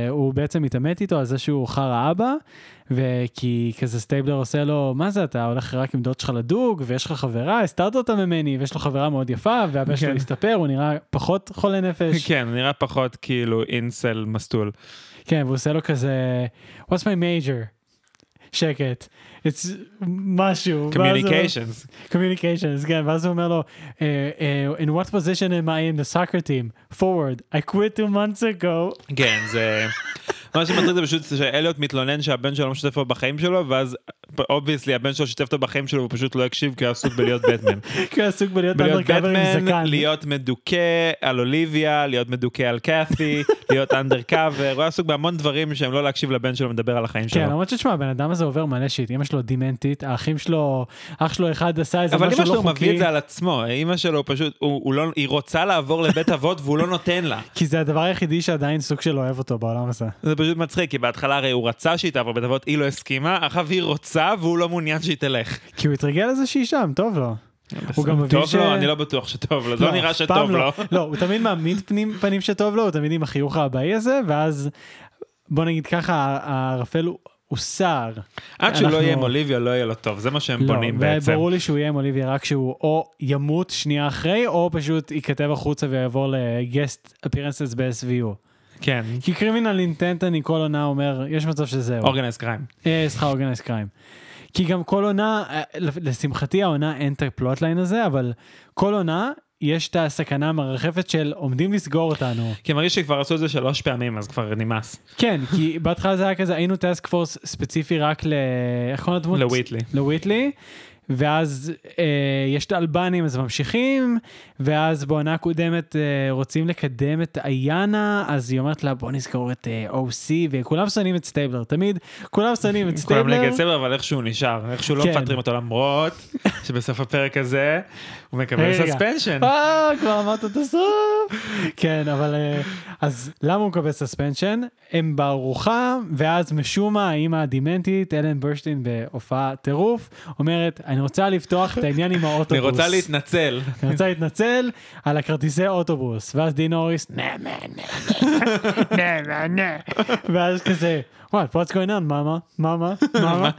[SPEAKER 1] הוא בעצם מתעמת איתו על זה שהוא חרא אבא, וכי כזה סטייבלר עושה לו, מה זה אתה הולך רק עם דוד שלך לדוג, ויש לך חברה, הסתרת אותה ממני, ויש לו חברה מאוד יפה, והבן שלו הסתפר, הוא נראה פחות חולה נפש.
[SPEAKER 2] כן, הוא נראה פחות כאילו אינסל מסטול.
[SPEAKER 1] כן, והוא עושה לו כזה, what's my major? שקט. It's משהו.
[SPEAKER 2] communications.
[SPEAKER 1] communications, כן, ואז הוא אומר לו, uh, uh, in what position am I in the soccer team? forward, I quit two months ago.
[SPEAKER 2] כן, זה... מה שמטריד זה פשוט שאליוט מתלונן שהבן שלו לא לו בחיים שלו, ואז obviously הבן שלו שיתף אותו בחיים שלו והוא פשוט לא הקשיב כי הוא עסוק בלהיות בטמן.
[SPEAKER 1] כי הוא עסוק בלהיות אנדרקאבר עם זקן.
[SPEAKER 2] להיות מדוכא על אוליביה, להיות מדוכא על קאפי, להיות אנדרקאבר, הוא עסוק בהמון דברים שהם לא להקשיב לבן שלו מדבר על החיים שלו.
[SPEAKER 1] כן, למרות שתשמע, הבן אדם הזה עובר מלא שיט, אמא שלו דימנטית, האחים שלו, אח שלו אחד עשה איזה משהו לא חוקי.
[SPEAKER 2] אבל אמא שלו מביא את זה על עצמו, אמא שלו פשוט, לא- היא רוצה לעבור לבית אבות והוא לא נותן לה.
[SPEAKER 1] כי זה הדבר היחידי שעדיין סוג של אוהב אותו בעולם הזה.
[SPEAKER 2] זה פשוט מצחיק, כי בהתחלה הרי הוא רצה שהיא תעבור בית אבות, היא לא הסכימה, אחר היא רוצה רוצה והוא לא מעוניין שהיא תלך.
[SPEAKER 1] כי הוא התרגל לזה שהיא שם, טוב לו. הוא גם מבין
[SPEAKER 2] טוב
[SPEAKER 1] ש...
[SPEAKER 2] לו? אני לא בטוח שטוב לו, לא נראה
[SPEAKER 1] אף
[SPEAKER 2] שטוב
[SPEAKER 1] פעם
[SPEAKER 2] לו.
[SPEAKER 1] לא. לא, הוא תמיד מעמיד פנים, שטוב לו, הוא תמיד עם החיוך האבאי הזה, ואז בוא נגיד ככה, הערפל הוא, סער.
[SPEAKER 2] עד שהוא לא יהיה עם אוליביה לא יהיה לו טוב, זה מה שהם
[SPEAKER 1] לא,
[SPEAKER 2] בונים בעצם.
[SPEAKER 1] וברור לי שהוא יהיה עם אוליביה רק שהוא או ימות שנייה אחרי, או פשוט ייכתב החוצה ויעבור לגסט אפירנסס ב-SVU.
[SPEAKER 2] כן.
[SPEAKER 1] כי קרימינל אינטנט אני כל עונה אומר, יש מצב שזהו.
[SPEAKER 2] אורגנייז קריים.
[SPEAKER 1] אה, סליחה, Organized Crime. כי גם כל עונה, אה, לשמחתי העונה אין את ה plotline הזה, אבל כל עונה יש את הסכנה המרחפת של עומדים לסגור אותנו.
[SPEAKER 2] כי מרגיש שכבר עשו את זה שלוש פעמים, אז כבר נמאס.
[SPEAKER 1] כן, כי בהתחלה זה היה כזה, היינו task force ספציפי רק ל... איך קוראים לדמות?
[SPEAKER 2] לוויטלי.
[SPEAKER 1] לוויטלי. ואז אה, יש את האלבנים אז ממשיכים ואז בעונה הקודמת אה, רוצים לקדם את איינה אז היא אומרת לה בוא נסגור את אה, OC וכולם שונאים את סטייבלר תמיד כולם שונאים את
[SPEAKER 2] כולם
[SPEAKER 1] סטייבלר.
[SPEAKER 2] נגד סבר, אבל איכשהו נשאר, איכשהו לא
[SPEAKER 1] כן.
[SPEAKER 2] מפטרים אותו למרות שבסוף הפרק הזה הוא מקבל. suspension.
[SPEAKER 1] אה, כבר אמרת את הסוף. כן, אבל אה, אז למה הוא מקבל suspension? הם בארוחה, ואז משום מה האימא הדימנטית, אלן ברסטין בהופעה טירוף, אומרת, אני רוצה לפתוח את העניין עם האוטובוס.
[SPEAKER 2] אני רוצה להתנצל.
[SPEAKER 1] אני רוצה להתנצל על הכרטיסי אוטובוס. ואז דין נוריס, נה, נה, נה, נה, נה, נה. ואז כזה, what, what's going on, mama, mama, mama.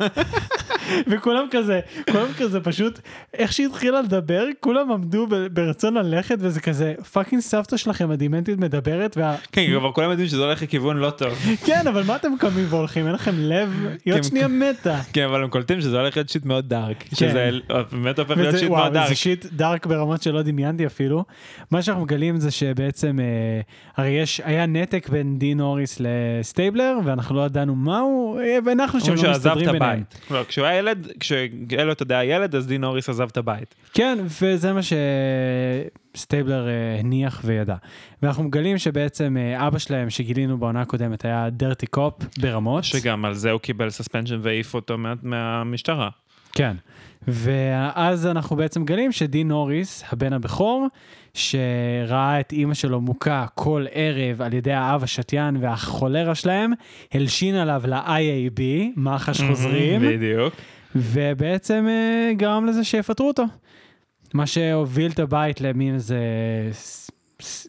[SPEAKER 1] וכולם כזה, כולם כזה פשוט, איך שהיא התחילה לדבר, כולם עמדו ברצון ללכת, וזה כזה, fucking סבתא שלכם הדימנטית מדברת, וה...
[SPEAKER 2] כן, כבר כולם יודעים שזה הולך לכיוון לא טוב.
[SPEAKER 1] כן, אבל מה אתם קמים והולכים? אין לכם לב? היא עוד. שנייה מתה.
[SPEAKER 2] כן, אבל הם קולטים שזה הולך להיות shit מאוד dark.
[SPEAKER 1] כן.
[SPEAKER 2] שזה באמת הופך להיות
[SPEAKER 1] shit
[SPEAKER 2] מאוד dark.
[SPEAKER 1] זה shit dark ברמות שלא דמיינתי אפילו. מה שאנחנו מגלים זה שבעצם, אה, הרי יש, היה נתק בין דין נוריס לסטייבלר, ואנחנו לא ידענו מהו, אה, והנחנו שהם
[SPEAKER 2] אומרים
[SPEAKER 1] לא מסתדרים ביניהם.
[SPEAKER 2] היה ילד, כשאליוט עוד היה ילד, אז דין נוריס עזב את הבית.
[SPEAKER 1] כן, וזה מה שסטייבלר אה, הניח וידע. ואנחנו מגלים שבעצם אה, אבא שלהם, שגילינו בעונה הקודמת, היה dirty cop ברמות.
[SPEAKER 2] שגם על זה הוא קיבל suspension והעיף אותו מה- מהמשטרה.
[SPEAKER 1] כן. ואז אנחנו בעצם מגלים שדין נוריס, הבן הבכור, שראה את אימא שלו מוכה כל ערב על ידי האב השתיין והחולרה שלהם, הלשין עליו ל-IAB, מח"ש חוזרים,
[SPEAKER 2] בדיוק.
[SPEAKER 1] ובעצם אה, גרם לזה שיפטרו אותו. מה שהוביל את הבית למין איזה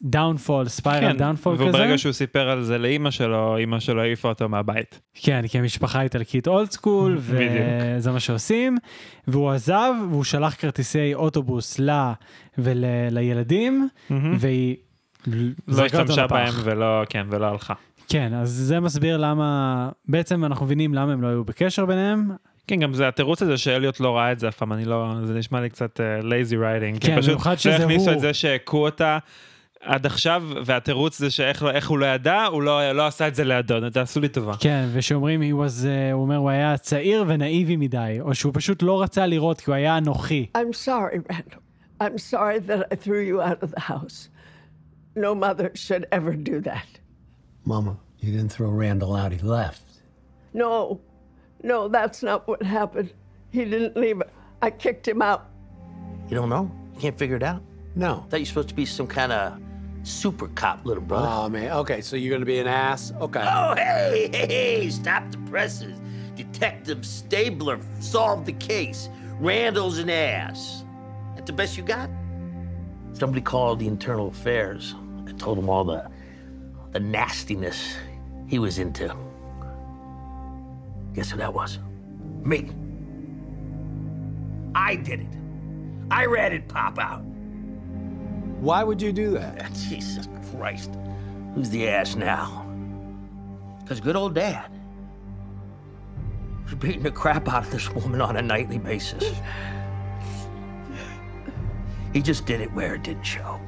[SPEAKER 1] downfall, spiral downfall כזה.
[SPEAKER 2] וברגע שהוא סיפר על זה לאימא שלו, אימא שלו העיפה אותו מהבית.
[SPEAKER 1] כן, כי המשפחה איטלקית old
[SPEAKER 2] school.
[SPEAKER 1] וזה מה שעושים. והוא עזב, והוא שלח כרטיסי אוטובוס לה ולילדים, והיא
[SPEAKER 2] לא השתמשה. בהם ולא, כן, ולא הלכה.
[SPEAKER 1] כן, אז זה מסביר למה, בעצם אנחנו מבינים למה הם לא היו בקשר ביניהם.
[SPEAKER 2] כן, גם זה התירוץ הזה שאליוט לא ראה את זה אף פעם, אני לא, זה נשמע לי קצת lazy writing.
[SPEAKER 1] כן, במיוחד שזה
[SPEAKER 2] לא הכניסו
[SPEAKER 1] הוא.
[SPEAKER 2] את זה שהכו אותה עד עכשיו, והתירוץ זה שאיך לא- איך הוא לא ידע, הוא לא לא עשה את זה לידו, תעשו לי טובה.
[SPEAKER 1] כן, ושאומרים, was, uh, הוא אומר, הוא היה צעיר ונאיבי מדי, או שהוא פשוט לא רצה לראות, כי הוא היה אנוכי.
[SPEAKER 8] I'm sorry, Randall. I'm sorry that I threw you out of the house. No mother should ever do that.
[SPEAKER 11] Mama, you didn't throw Randall out, he left.
[SPEAKER 8] No, no, that's not what happened. He didn't leave. I kicked him out.
[SPEAKER 14] You don't know? You can't figure it out?
[SPEAKER 11] No.
[SPEAKER 14] I thought you're supposed to be some kind of super cop, little brother.
[SPEAKER 11] Oh, man. Okay, so you're going to be an ass? Okay.
[SPEAKER 14] Oh, hey, hey, hey, stop the presses. Detective Stabler solved the case. Randall's an ass. That the best you got? Somebody called the internal affairs. I told them all the, the nastiness he was into. Guess who that was? Me. I did it. I ratted Pop out.
[SPEAKER 11] Why would you do that?
[SPEAKER 14] Ah, Jesus Christ. Who's the ass now? Because good old dad was beating the crap out of this woman on a nightly basis. he just did it where it didn't show.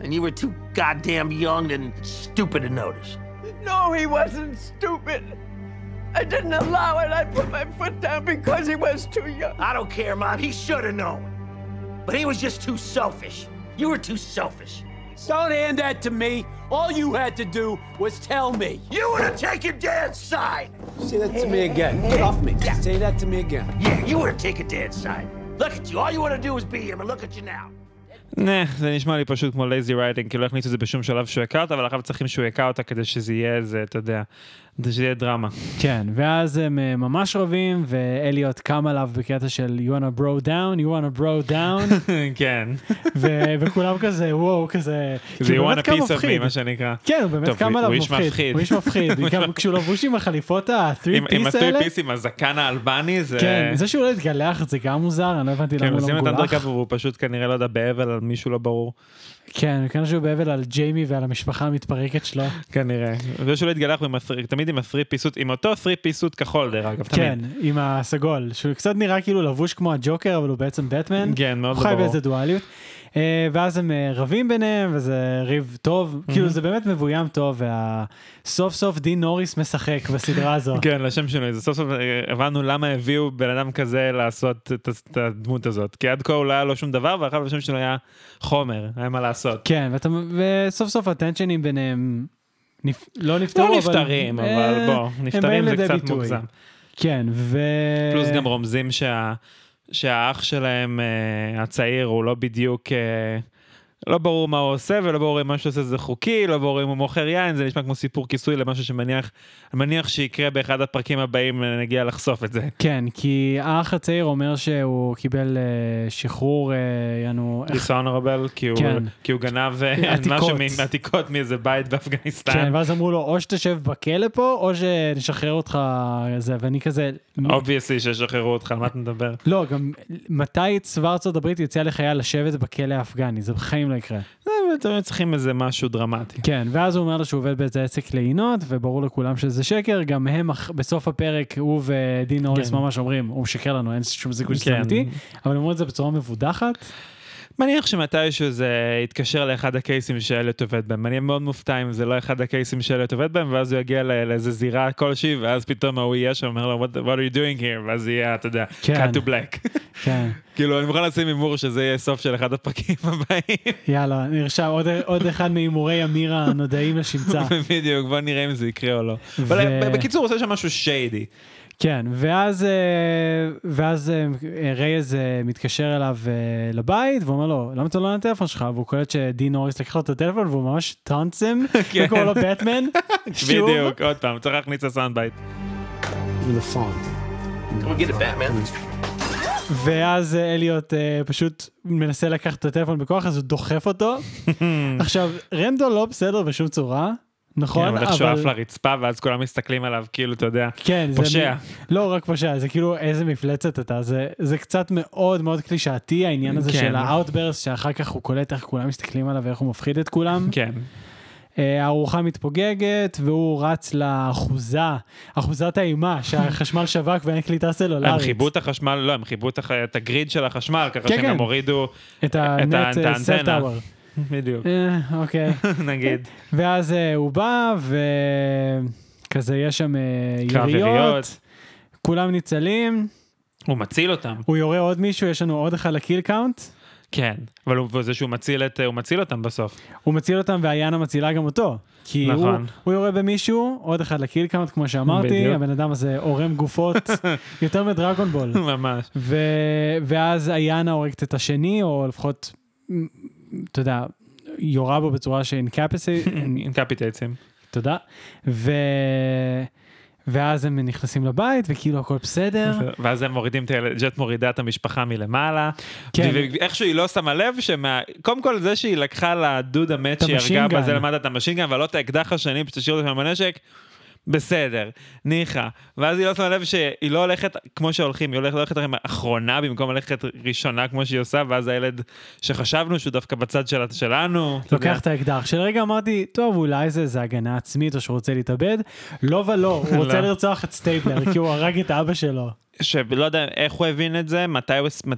[SPEAKER 14] And you were too goddamn young and stupid to notice.
[SPEAKER 8] No, he wasn't stupid. I didn't allow it. I put my foot down because he was too young.
[SPEAKER 14] I don't care, Mom. He should have known. But he was just too selfish. You were too selfish.
[SPEAKER 11] Don't hand that to me. All you had to do was tell me.
[SPEAKER 14] You would have taken Dad's side.
[SPEAKER 11] Say that to me again. Get off me. Say that to me again.
[SPEAKER 14] Yeah, you would have taken Dad's side. Look at you. All you want to do is be him, and look at you now.
[SPEAKER 2] נה, זה נשמע לי פשוט כמו לייזי רייטינג, כאילו לא הכניסו את זה בשום שלב שהוא הכה אותה, אבל עכשיו צריכים שהוא הכה אותה כדי שזה יהיה איזה, אתה יודע, שיהיה דרמה.
[SPEAKER 1] כן, ואז הם אה, ממש רבים, ואליוט קם עליו בקטע של you wanna bro down, you wanna bro down,
[SPEAKER 2] כן.
[SPEAKER 1] ו- וכולם כזה, וואו, כזה,
[SPEAKER 2] זה
[SPEAKER 1] כי
[SPEAKER 2] you
[SPEAKER 1] הוא
[SPEAKER 2] want a piece of me, מה שנקרא.
[SPEAKER 1] כן, הוא באמת קם
[SPEAKER 2] הוא-
[SPEAKER 1] עליו
[SPEAKER 2] הוא
[SPEAKER 1] מפחיד. הוא איש מפחיד, כשהוא לבוש עם החליפות ה-3
[SPEAKER 2] עם עם
[SPEAKER 1] piece האלה.
[SPEAKER 2] ה-3 piece עם הזקן האלבני, זה...
[SPEAKER 1] כן, זה שהוא לא התגלח זה גם מוזר, אני לא הבנתי
[SPEAKER 2] כן,
[SPEAKER 1] למה הוא
[SPEAKER 2] עושים
[SPEAKER 1] לא
[SPEAKER 2] את
[SPEAKER 1] מגולח.
[SPEAKER 2] אנדרקאבר והוא פשוט כנראה לא יודע באבל על מישהו לא ברור.
[SPEAKER 1] כן, כנראה שהוא באבל על ג'יימי ועל המשפחה המתפרקת שלו.
[SPEAKER 2] כנראה. זה שהוא לא התגלח תמיד עם ה-3 פיסות, עם אותו 3 פיסות כחול דרך אגב,
[SPEAKER 1] כן,
[SPEAKER 2] תמיד.
[SPEAKER 1] עם הסגול, שהוא קצת נראה כאילו לבוש כמו הג'וקר, אבל הוא בעצם בטמן.
[SPEAKER 2] כן, מאוד
[SPEAKER 1] הוא חי
[SPEAKER 2] ברור.
[SPEAKER 1] באיזה דואליות. אה, ואז הם אה, רבים ביניהם, וזה ריב טוב, כאילו זה באמת מבוים טוב, וסוף סוף דין נוריס משחק בסדרה הזו.
[SPEAKER 2] כן, לשם שינוי, זה סוף סוף אה, הבנו למה הביאו בן אדם כזה לעשות את את הדמות הזאת. כי עד כה הוא לא היה לו שום דבר, ואחר לשם שלו היה חומר, היה מה לעשות.
[SPEAKER 1] כן, וסוף סוף הטנשנים ביניהם נפ... לא נפתרו,
[SPEAKER 2] לא
[SPEAKER 1] אבל...
[SPEAKER 2] נפתרים, אבל
[SPEAKER 1] אה,
[SPEAKER 2] בוא,
[SPEAKER 1] באים
[SPEAKER 2] זה קצת
[SPEAKER 1] ביטוי.
[SPEAKER 2] מוגזם.
[SPEAKER 1] כן, ו...
[SPEAKER 2] פלוס גם רומזים שה, שהאח שלהם, אה, הצעיר, הוא לא בדיוק... לא ברור מה הוא עושה ולא ברור אם מה שהוא עושה זה חוקי, לא ברור אם הוא מוכר יין, זה נשמע כמו סיפור כיסוי למשהו שמניח מניח שיקרה באחד הפרקים הבאים, אה, נגיע לחשוף את זה.
[SPEAKER 1] כן, כי האח הצעיר אומר שהוא קיבל אה, שחרור, אה, יענו... איך-
[SPEAKER 2] דיסאונרבל, כי, הוא-
[SPEAKER 1] כן.
[SPEAKER 2] כי הוא גנב. משהו מעתיקות מאיזה בית באפגניסטן.
[SPEAKER 1] כן, ואז אמרו לו, או שתשב בכלא פה, או שנשחרר אותך זה, ואני כזה...
[SPEAKER 2] obviously שישחררו אותך, על מה אתה מדבר?
[SPEAKER 1] לא, גם מתי צבא ארצות הברית יציע לחייל לשבת בכלא האפגני? זה בחיים לא יקרה.
[SPEAKER 2] אה, אתם צריכים איזה משהו דרמטי.
[SPEAKER 1] כן, ואז הוא אומר לו שהוא עובד באיזה עסק לעינות, וברור לכולם שזה שקר, גם הם בסוף הפרק, הוא ודין נוריס
[SPEAKER 2] כן.
[SPEAKER 1] ממש אומרים, הוא משקר לנו, אין שום סיכוי שזה
[SPEAKER 2] כן.
[SPEAKER 1] אמיתי, אבל הם אומרים את זה בצורה מבודחת.
[SPEAKER 2] מניח שמתישהו זה יתקשר לאחד ה cases ים שאליוט עובד בהם. אני מאוד מופתע אם זה לא אחד ה cases ים שאליוט עובד בהם, ואז הוא יגיע לא- לאיזה זירה כלשהי, ואז פתאום ההוא יהיה שם, אומר לו, what, what are you doing here? ואז יהיה, אתה יודע,
[SPEAKER 1] כן.
[SPEAKER 2] cut to black.
[SPEAKER 1] כן,
[SPEAKER 2] כאילו, אני מוכן לשים הימור שזה יהיה סוף של אחד הפרקים הבאים.
[SPEAKER 1] יאללה, נרשם עוד- עוד אחד מהימורי אמיר הנודעים לשמצה.
[SPEAKER 2] בדיוק, בוא נראה אם זה יקרה או לא.
[SPEAKER 1] ו-
[SPEAKER 2] אבל אה, בקיצור, הוא עושה שם משהו shady.
[SPEAKER 1] כן, ואז, אה, ואז אה, רייז אה, מתקשר אליו לבית, ואומר לו, למה אתה לא עונה לטלפון שלך? והוא קולט שדין נוריס לקח לו את הטלפון, והוא ממש ת'אנסם,
[SPEAKER 2] כן.
[SPEAKER 1] וקורא לו בטמן. שוב.
[SPEAKER 2] בדיוק, עוד פעם, צריך להכניס
[SPEAKER 4] ל sound bite.
[SPEAKER 1] ואז אליוט אה, פשוט מנסה לקחת את הטלפון בכוח, אז הוא דוחף אותו. עכשיו, רנדו לא בסדר בשום צורה, נכון?
[SPEAKER 2] כן, אבל איך שהוא עף לרצפה, ואז כולם מסתכלים עליו, כאילו, אתה יודע,
[SPEAKER 1] כן,
[SPEAKER 2] פושע.
[SPEAKER 1] מ- לא רק פושע, זה כאילו איזה מפלצת אתה, זה, זה קצת מאוד מאוד קלישאתי העניין הזה
[SPEAKER 2] כן.
[SPEAKER 1] של האוטברס, שאחר כך הוא קולט איך כולם מסתכלים עליו ואיך הוא מפחיד את כולם.
[SPEAKER 2] כן.
[SPEAKER 1] אה, הארוחה מתפוגגת והוא רץ לאחוזה, אחוזת האימה שהחשמל שבק ואין קליטה
[SPEAKER 2] הם
[SPEAKER 1] סלולרית.
[SPEAKER 2] חיברו את החשמל, לא, הם חיברו את את ה grid של החשמל, ככה
[SPEAKER 1] כן,
[SPEAKER 2] שהם
[SPEAKER 1] כן.
[SPEAKER 2] הורידו
[SPEAKER 1] את סל
[SPEAKER 2] האנטנה. בדיוק.
[SPEAKER 1] אה, אוקיי.
[SPEAKER 2] נגיד.
[SPEAKER 1] ואז אה, הוא בא וכזה יש שם אה, יריות. כולם ניצלים,
[SPEAKER 2] הוא מציל אותם.
[SPEAKER 1] הוא יורה עוד מישהו, יש לנו עוד אחד ל kill count.
[SPEAKER 2] כן, אבל הוא זה שהוא מציל את, הוא מציל אותם בסוף.
[SPEAKER 1] הוא מציל אותם ואיינה מצילה גם אותו. כי הוא,
[SPEAKER 2] נכון.
[SPEAKER 1] הוא יורה במישהו, עוד אחד ל kill count, כמו שאמרתי,
[SPEAKER 2] בדיוק.
[SPEAKER 1] הבן אדם הזה עורם גופות יותר מדרגון בול.
[SPEAKER 2] ממש.
[SPEAKER 1] ו... ואז איינה הורגת את השני, או לפחות, אתה יודע, יורה בו בצורה ש
[SPEAKER 2] incapacitate. incapacitate him.
[SPEAKER 1] תודה. ו... ואז הם נכנסים לבית, וכאילו הכל בסדר.
[SPEAKER 2] ואז הם מורידים את הילד, ג'ט מורידה את המשפחה מלמעלה.
[SPEAKER 1] כן.
[SPEAKER 2] ואיכשהו היא לא שמה לב שמה... קודם כל זה שהיא לקחה לדוד המת שהיא הרגה. בזה למטה את ה machine gun, אבל לא את האקדח השני, פשוט תשאיר אותו שם בנשק. בסדר, ניחא. ואז היא לא שמה לב שהיא לא הולכת כמו שהולכים, היא הולכת, הולכת עם האחרונה במקום ללכת ראשונה כמו שהיא עושה, ואז הילד שחשבנו שהוא דווקא בצד של, שלנו.
[SPEAKER 1] לוקח את האקדח. שלרגע אמרתי, טוב, אולי זה איזה הגנה עצמית, או שהוא רוצה להתאבד. לא ולא, הוא רוצה
[SPEAKER 2] לא.
[SPEAKER 1] לרצוח את סטייבלר, כי הוא הרג את אבא שלו.
[SPEAKER 2] שלא יודע איך הוא הבין את זה, מתי,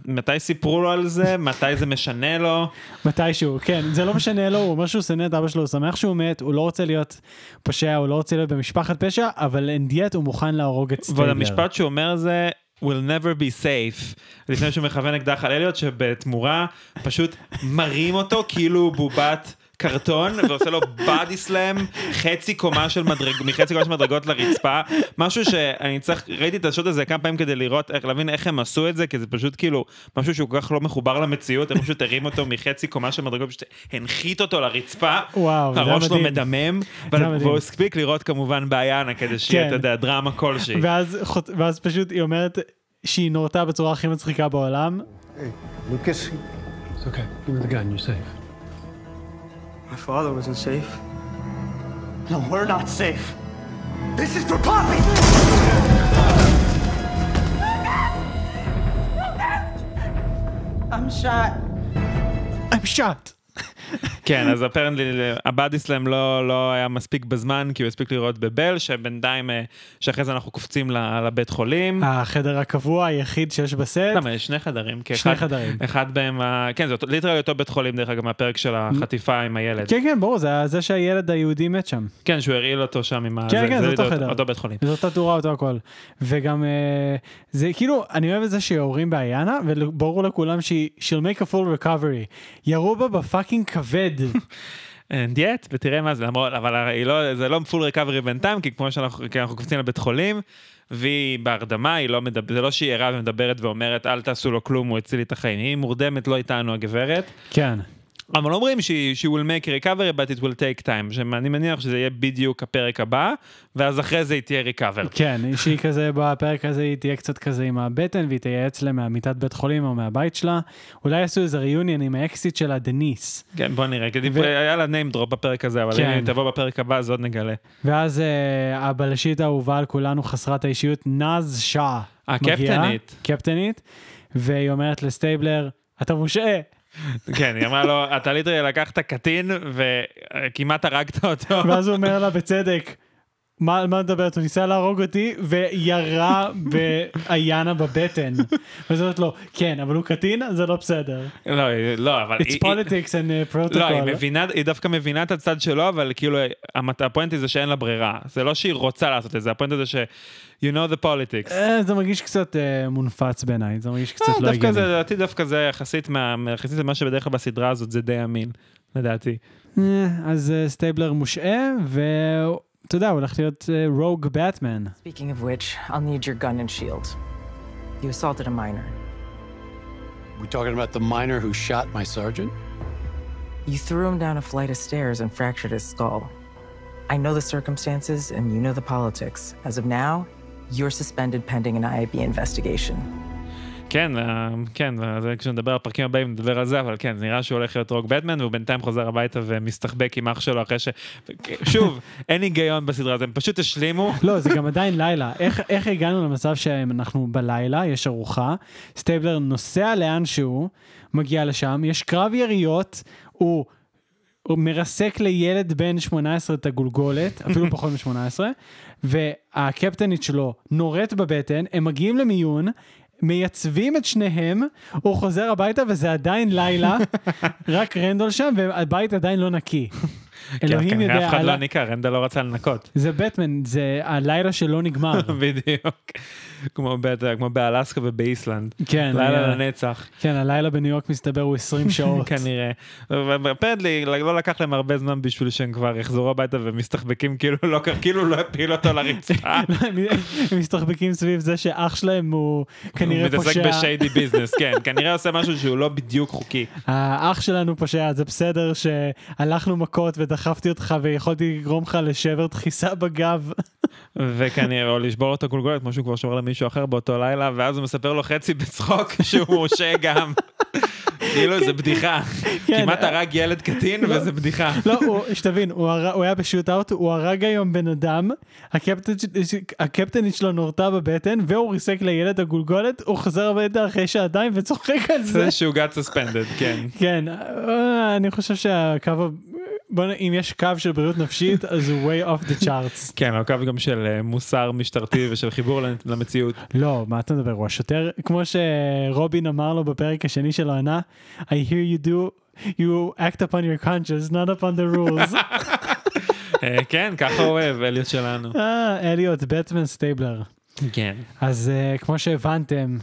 [SPEAKER 2] מתי סיפרו לו על זה, מתי זה משנה לו.
[SPEAKER 1] מתישהו, כן, זה לא משנה לו, הוא אומר שהוא שונא את אבא שלו, הוא שמח שהוא מת, הוא לא רוצה להיות פושע, הוא לא רוצה להיות במשפחת פשע, אבל and yet הוא מוכן להרוג את סטייבלר.
[SPEAKER 2] והמשפט שהוא אומר זה we'll never be safe לפני שהוא מכוון אקדח על אליוט שבתמורה פשוט מרים אותו כאילו בובת קרטון ועושה לו body slam חצי קומה של מדרג מחצי קומה של מדרגות לרצפה משהו שאני צריך ראיתי את השוט הזה כמה פעמים כדי לראות איך להבין איך הם עשו את זה כי זה פשוט כאילו משהו שהוא כל כך לא מחובר למציאות הם פשוט הרים אותו מחצי קומה של מדרגות פשוט הנחית אותו לרצפה
[SPEAKER 1] וואו, זה
[SPEAKER 2] הראש שלו
[SPEAKER 1] מדהים.
[SPEAKER 2] מדמם. והוא הספיק לראות כמובן באיינה כדי שיהיה
[SPEAKER 1] כן.
[SPEAKER 2] אתה יודע דרמה כלשהי.
[SPEAKER 1] ואז, ואז פשוט היא אומרת שהיא נורתה בצורה הכי מצחיקה בעולם.
[SPEAKER 15] Lucas, it's okay. Give me the gun. You're safe.
[SPEAKER 16] My father wasn't safe.
[SPEAKER 4] No, we're not safe. This is for Poppy!
[SPEAKER 3] I'm shot.
[SPEAKER 1] I'm shot.
[SPEAKER 2] כן, אז apparently ה body slam לא, לא היה מספיק בזמן, כי הוא הספיק לראות בבל, שבינתיים, אה, שאחרי זה אנחנו קופצים לבית חולים.
[SPEAKER 1] החדר הקבוע היחיד שיש בסט.
[SPEAKER 2] למה, יש שני חדרים.
[SPEAKER 1] שני
[SPEAKER 2] אחד-
[SPEAKER 1] חדרים.
[SPEAKER 2] אחד בהם, כן, זה אותו- literally אותו בית חולים, דרך אגב, מהפרק של החטיפה עם הילד.
[SPEAKER 1] כן, כן, ברור, זה זה שהילד היהודי מת שם.
[SPEAKER 2] כן, שהוא הרעיל אותו שם עם ה...
[SPEAKER 1] כן, כן, זה אותו
[SPEAKER 2] literally
[SPEAKER 1] חדר.
[SPEAKER 2] אותו בית חולים.
[SPEAKER 1] זו אותה תאורה, אותו הכל. וגם, אה, זה כאילו, אני אוהב את זה שיורים באיינה, וברור לכולם שהיא, she'll make a full recovery. ירו בה ב fucking כבד.
[SPEAKER 2] And yet, ותראה מה זה, למרות, אבל הרי לא, זה לא full recovery בינתיים, כי כמו שאנחנו, כי אנחנו קופצים לבית חולים, והיא בהרדמה, היא לא מדבר, זה לא שהיא ערה ומדברת ואומרת, אל תעשו לו כלום, הוא הציל לי את החיים. היא מורדמת, לא איתנו הגברת.
[SPEAKER 1] כן.
[SPEAKER 2] אבל אומרים she will make a recovery, but it will take time. שאני מניח שזה יהיה בדיוק הפרק הבא, ואז אחרי זה היא תהיה recover.
[SPEAKER 1] כן, שהיא כזה, בפרק הזה היא תהיה קצת כזה עם הבטן, והיא תייעץ להם מהמיטת בית חולים או מהבית שלה. אולי יעשו איזה reunion עם האקסית שלה, דניס.
[SPEAKER 2] כן, בוא נראה, כי
[SPEAKER 1] ו-
[SPEAKER 2] היה לה name drop בפרק הזה, אבל
[SPEAKER 1] כן.
[SPEAKER 2] אם היא תבוא בפרק הבא, אז עוד נגלה.
[SPEAKER 1] ואז אה, הבלשית האהובה על כולנו, חסרת האישיות, נאז שאה.
[SPEAKER 2] הקפטנית.
[SPEAKER 1] מגיעה, קפטנית, והיא אומרת לסטייבלר, אתה מושעה.
[SPEAKER 2] כן, היא אמרה לו, אתה literally לקחת קטין וכמעט הרגת אותו.
[SPEAKER 1] ואז הוא אומר לה בצדק, מה על מה מדברת? הוא ניסה להרוג אותי וירה באיינה בבטן. ואז אומרת לו, כן, אבל הוא קטין, זה לא בסדר.
[SPEAKER 2] לא, לא, אבל...
[SPEAKER 1] It's politics and uh, protocol.
[SPEAKER 2] לא, היא מבינה, היא דווקא מבינה את הצד שלו, אבל כאילו, הפואנטי זה שאין לה ברירה. זה לא שהיא רוצה לעשות את זה, הפואנטי זה ש... you know the politics.
[SPEAKER 1] אה, זה מרגיש קצת אה, מונפץ בעיניי, זה מרגיש קצת
[SPEAKER 2] אה,
[SPEAKER 1] לא הגיוני.
[SPEAKER 2] לדעתי דווקא זה יחסית מה- יחסית למה שבדרך כלל בסדרה הזאת זה די אמין, לדעתי.
[SPEAKER 1] אז סטייבלר מושעה, ואתה יודע, הוא הולך להיות רוג באטמן.
[SPEAKER 6] Speaking of which, I'll need your gun and shield. You assaulted a minor.
[SPEAKER 15] We talking about the miner who shot my sergeant?
[SPEAKER 6] You threw him down a flight of stairs and fractured his skull. I know the circumstances and you know the politics. As of now, you're suspended pending an IAB investigation.
[SPEAKER 2] כן, כן, זה כשנדבר על הפרקים הבאים נדבר על זה, אבל כן, זה נראה שהוא הולך להיות rogue בטמן, והוא בינתיים חוזר הביתה ומסתחבק עם אח שלו אחרי ש... שוב, אין היגיון בסדרה הזאת, הם פשוט השלימו.
[SPEAKER 1] לא, זה גם עדיין לילה. איך, איך הגענו למצב שאנחנו בלילה, יש ארוחה, סטייבלר נוסע לאנשהו, מגיע לשם, יש קרב יריות, הוא... הוא מרסק לילד בן 18 את הגולגולת, אפילו פחות מ-18, והקפטנית שלו נורית בבטן, הם מגיעים למיון, מייצבים את שניהם, הוא חוזר הביתה וזה עדיין לילה, רק רנדול שם והבית עדיין לא נקי. אלוהים יודע,
[SPEAKER 2] אף אחד לא ניקה, רנדה לא רצה לנקות.
[SPEAKER 1] זה בטמן, זה הלילה שלא נגמר.
[SPEAKER 2] בדיוק. כמו באלסקה ובאיסלנד.
[SPEAKER 1] כן,
[SPEAKER 2] לילה
[SPEAKER 1] היה-
[SPEAKER 2] לנצח.
[SPEAKER 1] כן, הלילה בניו יורק מסתבר הוא 20 שעות.
[SPEAKER 2] כנראה. אפרנטלי לא לקח להם הרבה זמן בשביל שהם כבר יחזרו הביתה ומסתחבקים כאילו לא כאילו לא הפיל אותו לרצפה.
[SPEAKER 1] הם הם מסתחבקים סביב זה שאח שלהם הוא כנראה
[SPEAKER 2] הוא מתעסק
[SPEAKER 1] פושע.
[SPEAKER 2] בשיידי ביזנס, כן. כנראה עושה משהו שהוא לא בדיוק חוקי.
[SPEAKER 1] האח שלנו פושע, זה בסדר שהלכנו מכות ודחפתי אותך ויכולתי לגרום לך לשבר דחיסה בגב.
[SPEAKER 2] וכנראה, או לשבור לו את הגולגולת, כמו שהוא כבר שובר למישהו אחר באותו לילה, ואז הוא מספר לו חצי בצחוק שהוא משה גם. כאילו זה בדיחה. כמעט הרג ילד קטין וזה בדיחה.
[SPEAKER 1] לא, שתבין, הוא היה בשוט-אאוט, הוא הרג היום בן אדם, הקפטנית שלו נורתה בבטן, והוא ריסק לילד הגולגולת, הוא חוזר הביתה אחרי שעתיים וצוחק על זה.
[SPEAKER 2] זה שהוא got suspended, כן.
[SPEAKER 1] כן, אה, אני חושב שהקו, בוא נ... אם יש קו של בריאות נפשית, אז הוא way off the charts.
[SPEAKER 2] כן, הקו גם של אה, מוסר משטרתי ושל חיבור למציאות.
[SPEAKER 1] לא, מה אתה מדבר? הוא השוטר, כמו שרובין אמר לו בפרק השני של העונה, I hear you do, you act upon your conscience, not upon the rules.
[SPEAKER 2] אה, כן, ככה הוא אוהב, אליוט שלנו.
[SPEAKER 1] אה, אליוט, בטמן סטייבלר.
[SPEAKER 2] כן.
[SPEAKER 1] אז כמו שהבנתם,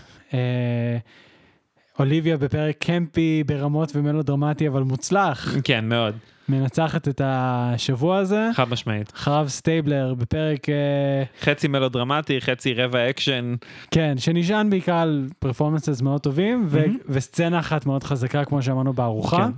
[SPEAKER 1] אוליביה בפרק campy ברמות ומלודרמטי אבל מוצלח.
[SPEAKER 2] כן, מאוד.
[SPEAKER 1] מנצחת את השבוע הזה.
[SPEAKER 2] חד משמעית.
[SPEAKER 1] אחריו סטייבלר בפרק... אה,
[SPEAKER 2] חצי מלודרמטי, חצי רבע אקשן.
[SPEAKER 1] כן, שנשען בעיקר על performances מאוד טובים, ו- וסצנה אחת מאוד חזקה, כמו שאמרנו בארוחה.
[SPEAKER 2] כן.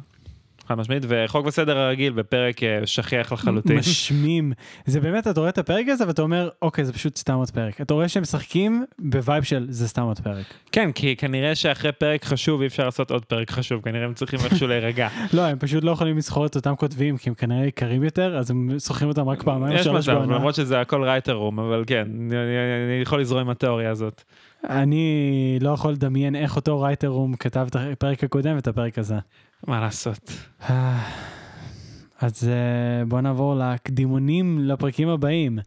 [SPEAKER 2] חד משמעית, וחוק וסדר הרגיל בפרק אה, שכיח לחלוטין.
[SPEAKER 1] משמים. זה באמת, אתה רואה את הפרק הזה ואתה אומר, אוקיי, זה פשוט סתם עוד פרק. אתה רואה שהם משחקים ב vibe של זה סתם עוד פרק.
[SPEAKER 2] כן, כי כנראה שאחרי פרק חשוב אי אפשר לעשות עוד פרק חשוב, כנראה הם צריכים איכשהו להירגע.
[SPEAKER 1] לא, הם פשוט לא יכולים לשכור את אותם כותבים, כי הם כנראה יקרים יותר, אז הם שוכרים אותם רק פעמיים
[SPEAKER 2] יש מצב. למרות שזה הכל writers room, אבל כן, אני יכול לזרום עם התיאוריה הזאת.
[SPEAKER 1] אני לא יכול לדמיין איך אותו writers room כתב את הפרק הקודם ואת הפרק הזה.
[SPEAKER 2] מה לעשות?
[SPEAKER 1] אז אה, בוא נעבור לקדימונים לפרקים הבאים.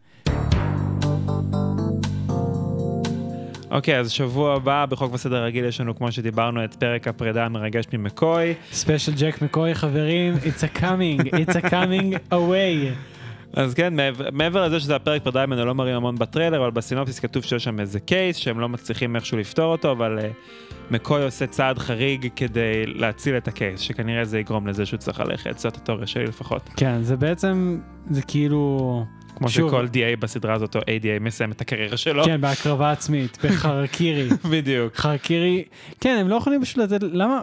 [SPEAKER 2] אוקיי, אז שבוע הבא בחוק וסדר רגיל יש לנו, כמו שדיברנו, את פרק הפרידה המרגש ממקוי.
[SPEAKER 1] special ג'ק מקוי חברים, it's a coming, it's a coming away.
[SPEAKER 2] אז כן, מעבר- לזה שזה הפרק ממנו לא מראים המון בטריילר, אבל בסינופסיס כתוב שיש שם איזה case שהם לא מצליחים איכשהו לפתור אותו, אבל uh, מקוי עושה צעד חריג כדי להציל את הקייס, שכנראה זה יגרום לזה שהוא צריך ללכת, זאת התיאוריה שלי לפחות.
[SPEAKER 1] כן, זה בעצם, זה כאילו...
[SPEAKER 2] כמו
[SPEAKER 1] שוב,
[SPEAKER 2] שכל DA בסדרה הזאת, או ADA מסיים את הקריירה שלו.
[SPEAKER 1] כן, בהקרבה עצמית, בחרקירי.
[SPEAKER 2] בדיוק.
[SPEAKER 1] חרקירי, כן, הם לא יכולים פשוט לתת, למה,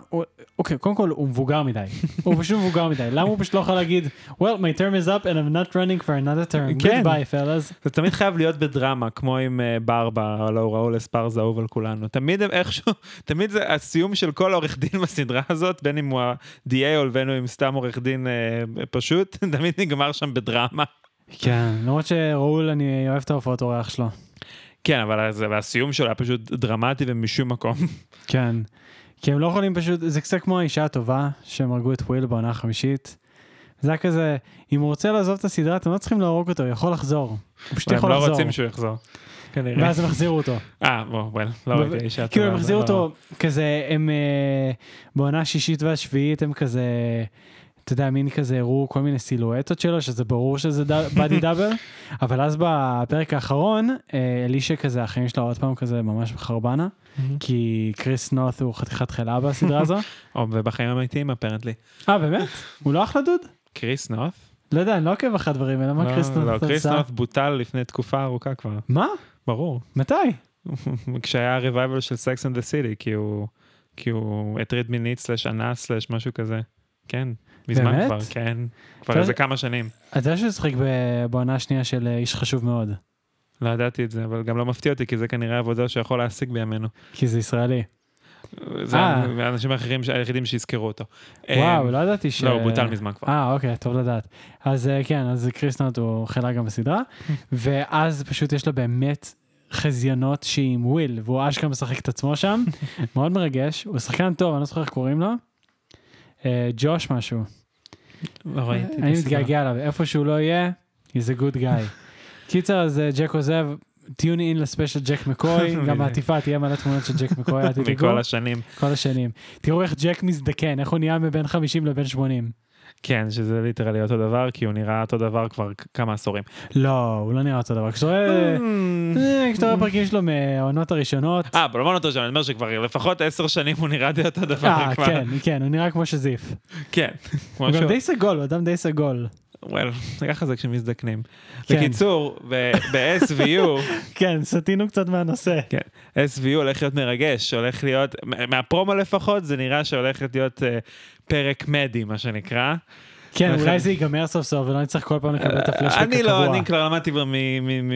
[SPEAKER 1] אוקיי, קודם כל הוא מבוגר מדי, הוא פשוט מבוגר מדי, למה הוא פשוט לא יכול להגיד, well, my term is up and I'm not running for another term,
[SPEAKER 2] כן.
[SPEAKER 1] goodbye fellas.
[SPEAKER 2] זה תמיד חייב להיות בדרמה, כמו עם אה, ברבה, הלו ראול אספרזה אהוב על כולנו. תמיד הם איכשהו, תמיד זה הסיום של כל עורך דין בסדרה הזאת, בין אם הוא ה-DA או בין אם סתם עורך דין אה, פשוט, תמיד נגמר שם בדרמה.
[SPEAKER 1] כן, למרות שראול, אני אוהב את ההופעות אורח שלו.
[SPEAKER 2] כן, אבל והסיום שלו היה פשוט דרמטי ומשום מקום.
[SPEAKER 1] כן. כי הם לא יכולים פשוט, זה קצת כמו האישה הטובה, שהם הרגו את וויל בעונה החמישית. זה היה כזה, אם הוא רוצה לעזוב את הסדרה, אתם לא צריכים להרוג אותו, הוא יכול לחזור. הוא פשוט
[SPEAKER 2] הם
[SPEAKER 1] יכול
[SPEAKER 2] לא
[SPEAKER 1] לחזור.
[SPEAKER 2] רוצים שהוא יחזור. כנראה.
[SPEAKER 1] ואז הם החזירו אותו.
[SPEAKER 2] אה, בוא, וואל, לא ראיתי אישה
[SPEAKER 1] כאילו הם
[SPEAKER 2] טובה,
[SPEAKER 1] החזירו
[SPEAKER 2] זה לא-
[SPEAKER 1] אותו, כזה, הם אה, בעונה השישית והשביעית הם כזה, אתה יודע, מין כזה הראו כל מיני סילואטות שלו, שזה ברור שזה body double, אבל אז בפרק האחרון, אה, אלישה כזה, החיים שלה עוד פעם כזה ממש חרבנה, כי קריס נות' הוא חתיכת חלאה בסדרה הזו.
[SPEAKER 2] או, ובחיים האמיתיים apparently.
[SPEAKER 1] אה, באמת? הוא לא אחלה דוד?
[SPEAKER 2] קריס נות'?
[SPEAKER 1] לא יודע, אני לא עוקב אחרי הדברים האלה, מה
[SPEAKER 2] לא,
[SPEAKER 1] קריס נות'
[SPEAKER 2] לא? קריס נות' בוטל לפני תקופה ארוכה כבר.
[SPEAKER 1] מה?
[SPEAKER 2] ברור.
[SPEAKER 1] מתי?
[SPEAKER 2] כשהיה revival של Sex and the City, כי הוא, כי הוא הטריד מינית סלש אנס סלש משהו כזה. כן, מזמן
[SPEAKER 1] באמת?
[SPEAKER 2] כבר, כן. כבר איזה כמה שנים.
[SPEAKER 1] אתה יודע שהוא שיחק בעונה השנייה של אה, איש חשוב מאוד,
[SPEAKER 2] לא ידעתי את זה, אבל גם לא מפתיע אותי, כי זה כנראה עבודה שיכול להשיג בימינו.
[SPEAKER 1] כי זה ישראלי.
[SPEAKER 2] זה
[SPEAKER 1] אה.
[SPEAKER 2] האנשים האחרים, היחידים שיזכרו אותו.
[SPEAKER 1] וואו,
[SPEAKER 2] אה,
[SPEAKER 1] לא ידעתי ש...
[SPEAKER 2] לא, הוא בוטל מזמן כבר.
[SPEAKER 1] אה, אוקיי, טוב לדעת. אז כן, אז קריס נוט הוא חלק גם בסדרה, ואז פשוט יש לו באמת חזיונות שהיא עם וויל, והוא אשכרה משחק את עצמו שם, מאוד מרגש, הוא שחקן טוב, אני לא זוכר איך קוראים לו. אה, ג'וש משהו.
[SPEAKER 2] לא ראיתי.
[SPEAKER 1] אני. מתגעגע אליו, איפה שהוא לא יהיה, he's a good guy. קיצר, אז אה, ג'ק עוזב, tune in ל special ג'ק מקוי, גם בעטיפה תהיה מלא תמונות של ג'ק מקוי, אל תדאגו.
[SPEAKER 2] מכל השנים.
[SPEAKER 1] כל השנים. תראו איך ג'ק מזדקן, איך הוא נהיה מבין 50 לבין 80.
[SPEAKER 2] כן, שזה literally אותו דבר, כי הוא נראה אותו דבר כבר כמה עשורים.
[SPEAKER 1] לא, הוא לא נראה אותו דבר. כשאתה רואה, אה, כשאתה רואה פרקים שלו מהעונות הראשונות,
[SPEAKER 2] אה, אבל לא אותו שם, אני אומר שכבר לפחות עשר שנים הוא נראה די אותו דבר
[SPEAKER 1] אה. כן, כן, הוא נראה כמו שזיף.
[SPEAKER 2] כן.
[SPEAKER 1] הוא גם די סגול, הוא אדם די סגול.
[SPEAKER 2] וואל, ככה זה כשמזדקנים.
[SPEAKER 1] כן.
[SPEAKER 2] בקיצור, ב-SVU,
[SPEAKER 1] כן, סטינו קצת מהנושא.
[SPEAKER 2] כן, SVU הולך להיות מרגש, הולך להיות, מה- מהפרומו לפחות, זה נראה שהולך להיות אה, פרק מדי, מה שנקרא.
[SPEAKER 1] כן, אולי זה ייגמר סוף סוף ולא נצטרך כל פעם לקבל את הפלשבק הקבוע.
[SPEAKER 2] אני לא, אני כבר למדתי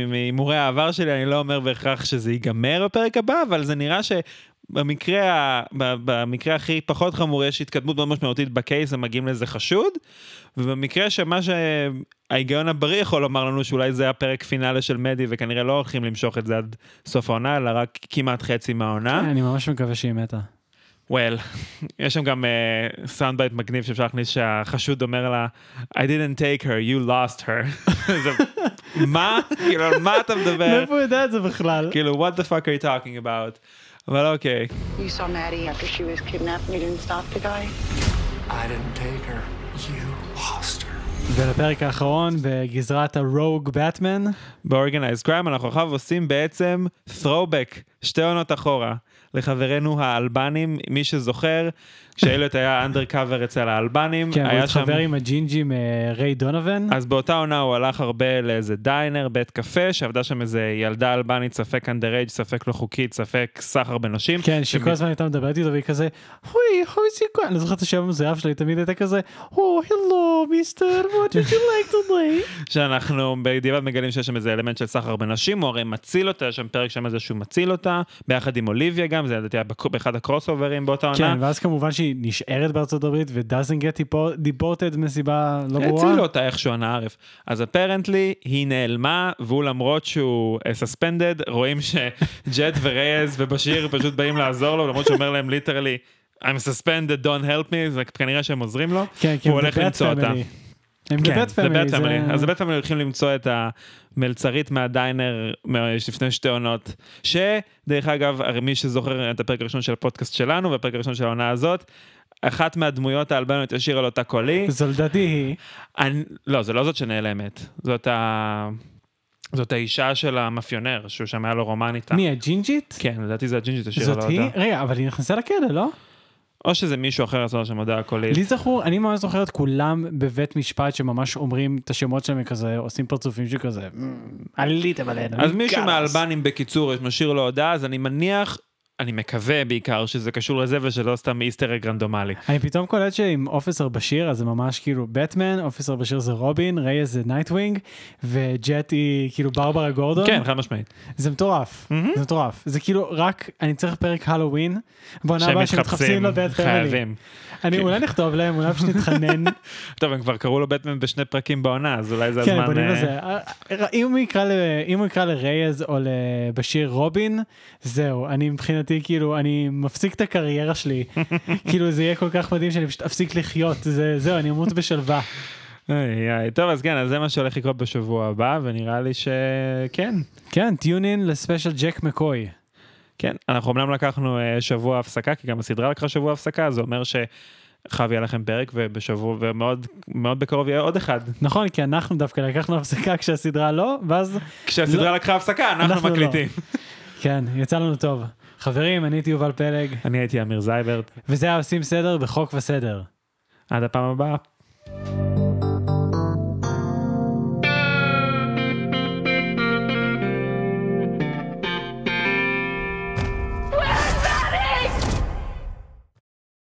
[SPEAKER 2] מהימורי העבר שלי, אני לא אומר בהכרח שזה ייגמר בפרק הבא, אבל זה נראה שבמקרה ה- ב- במקרה הכי פחות חמור יש התקדמות מאוד משמעותית בקייס, הם מגיעים לאיזה חשוד, ובמקרה שמה שההיגיון הבריא יכול לומר לנו שאולי זה הפרק פינאלה של מדי, וכנראה לא הולכים למשוך את זה עד סוף העונה, אלא רק כמעט חצי מהעונה.
[SPEAKER 1] אני ממש מקווה שהיא מתה.
[SPEAKER 2] Well, יש שם גם sound bite מגניב שאפשר להכניס שהחשוד אומר לה, I didn't take her, you lost her. מה? כאילו, על מה אתה מדבר?
[SPEAKER 1] מאיפה הוא יודע את זה בכלל?
[SPEAKER 2] כאילו, what the fuck are you talking about? אבל אוקיי.
[SPEAKER 17] You saw Maddie after she was kidnapped and you didn't stop the guy?
[SPEAKER 16] I didn't take her. You lost her.
[SPEAKER 1] ולפרק האחרון בגזרת ה rogue באטמן.
[SPEAKER 2] ב-Organized Crime אנחנו עכשיו עושים בעצם throwback שתי עונות אחורה, לחברינו האלבנים, מי שזוכר, כשאליוט היה undercover אצל האלבנים,
[SPEAKER 1] כן, הוא. התחבר עם הג'ינג'י מריי דונובן.
[SPEAKER 2] אז באותה עונה הוא הלך הרבה לאיזה diner, בית קפה, שעבדה שם איזה ילדה אלבנית, ספק underage, ספק לא חוקית, ספק סחר בנשים.
[SPEAKER 1] כן, שכל הזמן הייתה מדברת איתו והיא כזה, אוי, זה כל... אני זוכר את השם המזויף שלה, היא תמיד הייתה כזה, oh, hello, mister, what did you like today?
[SPEAKER 2] שאנחנו בדיעבד מגלים שיש שם איזה אלמנט של סחר בנשים, הוא הרי מציל אותה, יש שם פרק שם איזה שהוא מציל אותה, ביחד עם אוליביה גם, זה לדעתי היה באחד ה crossover ים באותה עונה.
[SPEAKER 1] כן, ואז כמובן שהיא נשארת בארצות הברית ו-doesn't get deported מסיבה לא ברורה.
[SPEAKER 2] הצילו אותה איכשהו אנא ערף. אז apparently היא נעלמה, והוא למרות שהוא suspended, רואים שג'ט ורייז ובשיר פשוט באים לעזור לו, למרות שהוא אומר להם literally, I'm suspended, don't help me, זה כנראה שהם עוזרים לו,
[SPEAKER 1] כן, כי
[SPEAKER 2] הוא הולך למצוא אותה.
[SPEAKER 1] הם
[SPEAKER 2] כן,
[SPEAKER 1] ב
[SPEAKER 2] Bat
[SPEAKER 1] family,
[SPEAKER 2] Bat
[SPEAKER 1] זה-
[SPEAKER 2] family. אז ב Bat family הולכים למצוא את המלצרית מהדיינר מה- לפני שתי עונות, שדרך אגב, מי שזוכר את הפרק הראשון של הפודקאסט שלנו והפרק הראשון של העונה הזאת, אחת מהדמויות האלבניות השאירה לו אותה קולי.
[SPEAKER 1] זו לדעתי היא.
[SPEAKER 2] אני, לא, זה לא זאת שנעלמת, זאת ה... זאת האישה של המאפיונר, שהוא שם היה לו רומן איתה.
[SPEAKER 1] מי, הג'ינג'ית?
[SPEAKER 2] כן, לדעתי זה הג'ינג'ית השאירה לו
[SPEAKER 1] זאת
[SPEAKER 2] אותה.
[SPEAKER 1] היא? רגע, אבל היא נכנסה לכלא, לא?
[SPEAKER 2] או שזה מישהו אחר עשה שם הודעה קולית.
[SPEAKER 1] לי זכור, אני ממש זוכר את כולם בבית משפט שממש אומרים את השמות שלהם וכזה, עושים פרצופים שכזה, "מ, עליתם עלינו.
[SPEAKER 2] אז מישהו
[SPEAKER 1] got us."
[SPEAKER 2] מהאלבנים בקיצור משאיר לו הודעה, אז אני מניח, אני מקווה בעיקר שזה קשור לזה ושלא סתם easter egg רנדומלי.
[SPEAKER 1] אני פתאום קולט שעם officer בשיר, אז זה ממש כאילו בטמן, officer בשיר זה רובין, רייז זה נייטווינג, וג'ט היא כאילו ברברה גורדון.
[SPEAKER 2] כן, חד משמעית.
[SPEAKER 1] זה מטורף, זה מטורף. זה כאילו רק, אני צריך פרק הלואוין, בעונה הבאה
[SPEAKER 2] מתחפשים,
[SPEAKER 1] שמתחפשים ל Bat.
[SPEAKER 2] חייבים.
[SPEAKER 1] אני
[SPEAKER 2] כן.
[SPEAKER 1] אולי נכתוב להם, אולי פשוט נתחנן.
[SPEAKER 2] טוב, הם כבר קראו לו בטמן בשני פרקים בעונה, אז אולי זה
[SPEAKER 1] כן,
[SPEAKER 2] הזמן...
[SPEAKER 1] בונים
[SPEAKER 2] אה,
[SPEAKER 1] לזה. אם הוא יקרא ל- אם הוא יקרא לרייז או לבשיר רובין, זהו, אני מבחינתי כאילו, אני מפסיק את הקריירה שלי. כאילו זה יהיה כל כך מדהים שאני פשוט אפסיק לחיות, זה- זהו, אני אמות בשלווה.
[SPEAKER 2] טוב, אז כן, אז זה מה שהולך לקרות בשבוע הבא, ונראה לי שכן.
[SPEAKER 1] כן, טיון אין לספיישל ג'ק מקוי.
[SPEAKER 2] כן, אנחנו אמנם לקחנו אה, שבוע הפסקה, כי גם הסדרה לקחה שבוע הפסקה, זה אומר שחייב יהיה לכם פרק, ובשבוע, ומאוד מאוד בקרוב יהיה עוד אחד.
[SPEAKER 1] נכון, כי אנחנו דווקא לקחנו הפסקה כשהסדרה לא, ואז...
[SPEAKER 2] כשהסדרה
[SPEAKER 1] לא-
[SPEAKER 2] לקחה הפסקה, אנחנו
[SPEAKER 1] לא.
[SPEAKER 2] מקליטים.
[SPEAKER 1] כן, יצא לנו טוב. חברים, אני הייתי יובל פלג.
[SPEAKER 2] אני הייתי אמיר זייברט.
[SPEAKER 1] וזה היה עושים סדר בחוק וסדר.
[SPEAKER 2] עד הפעם הבאה.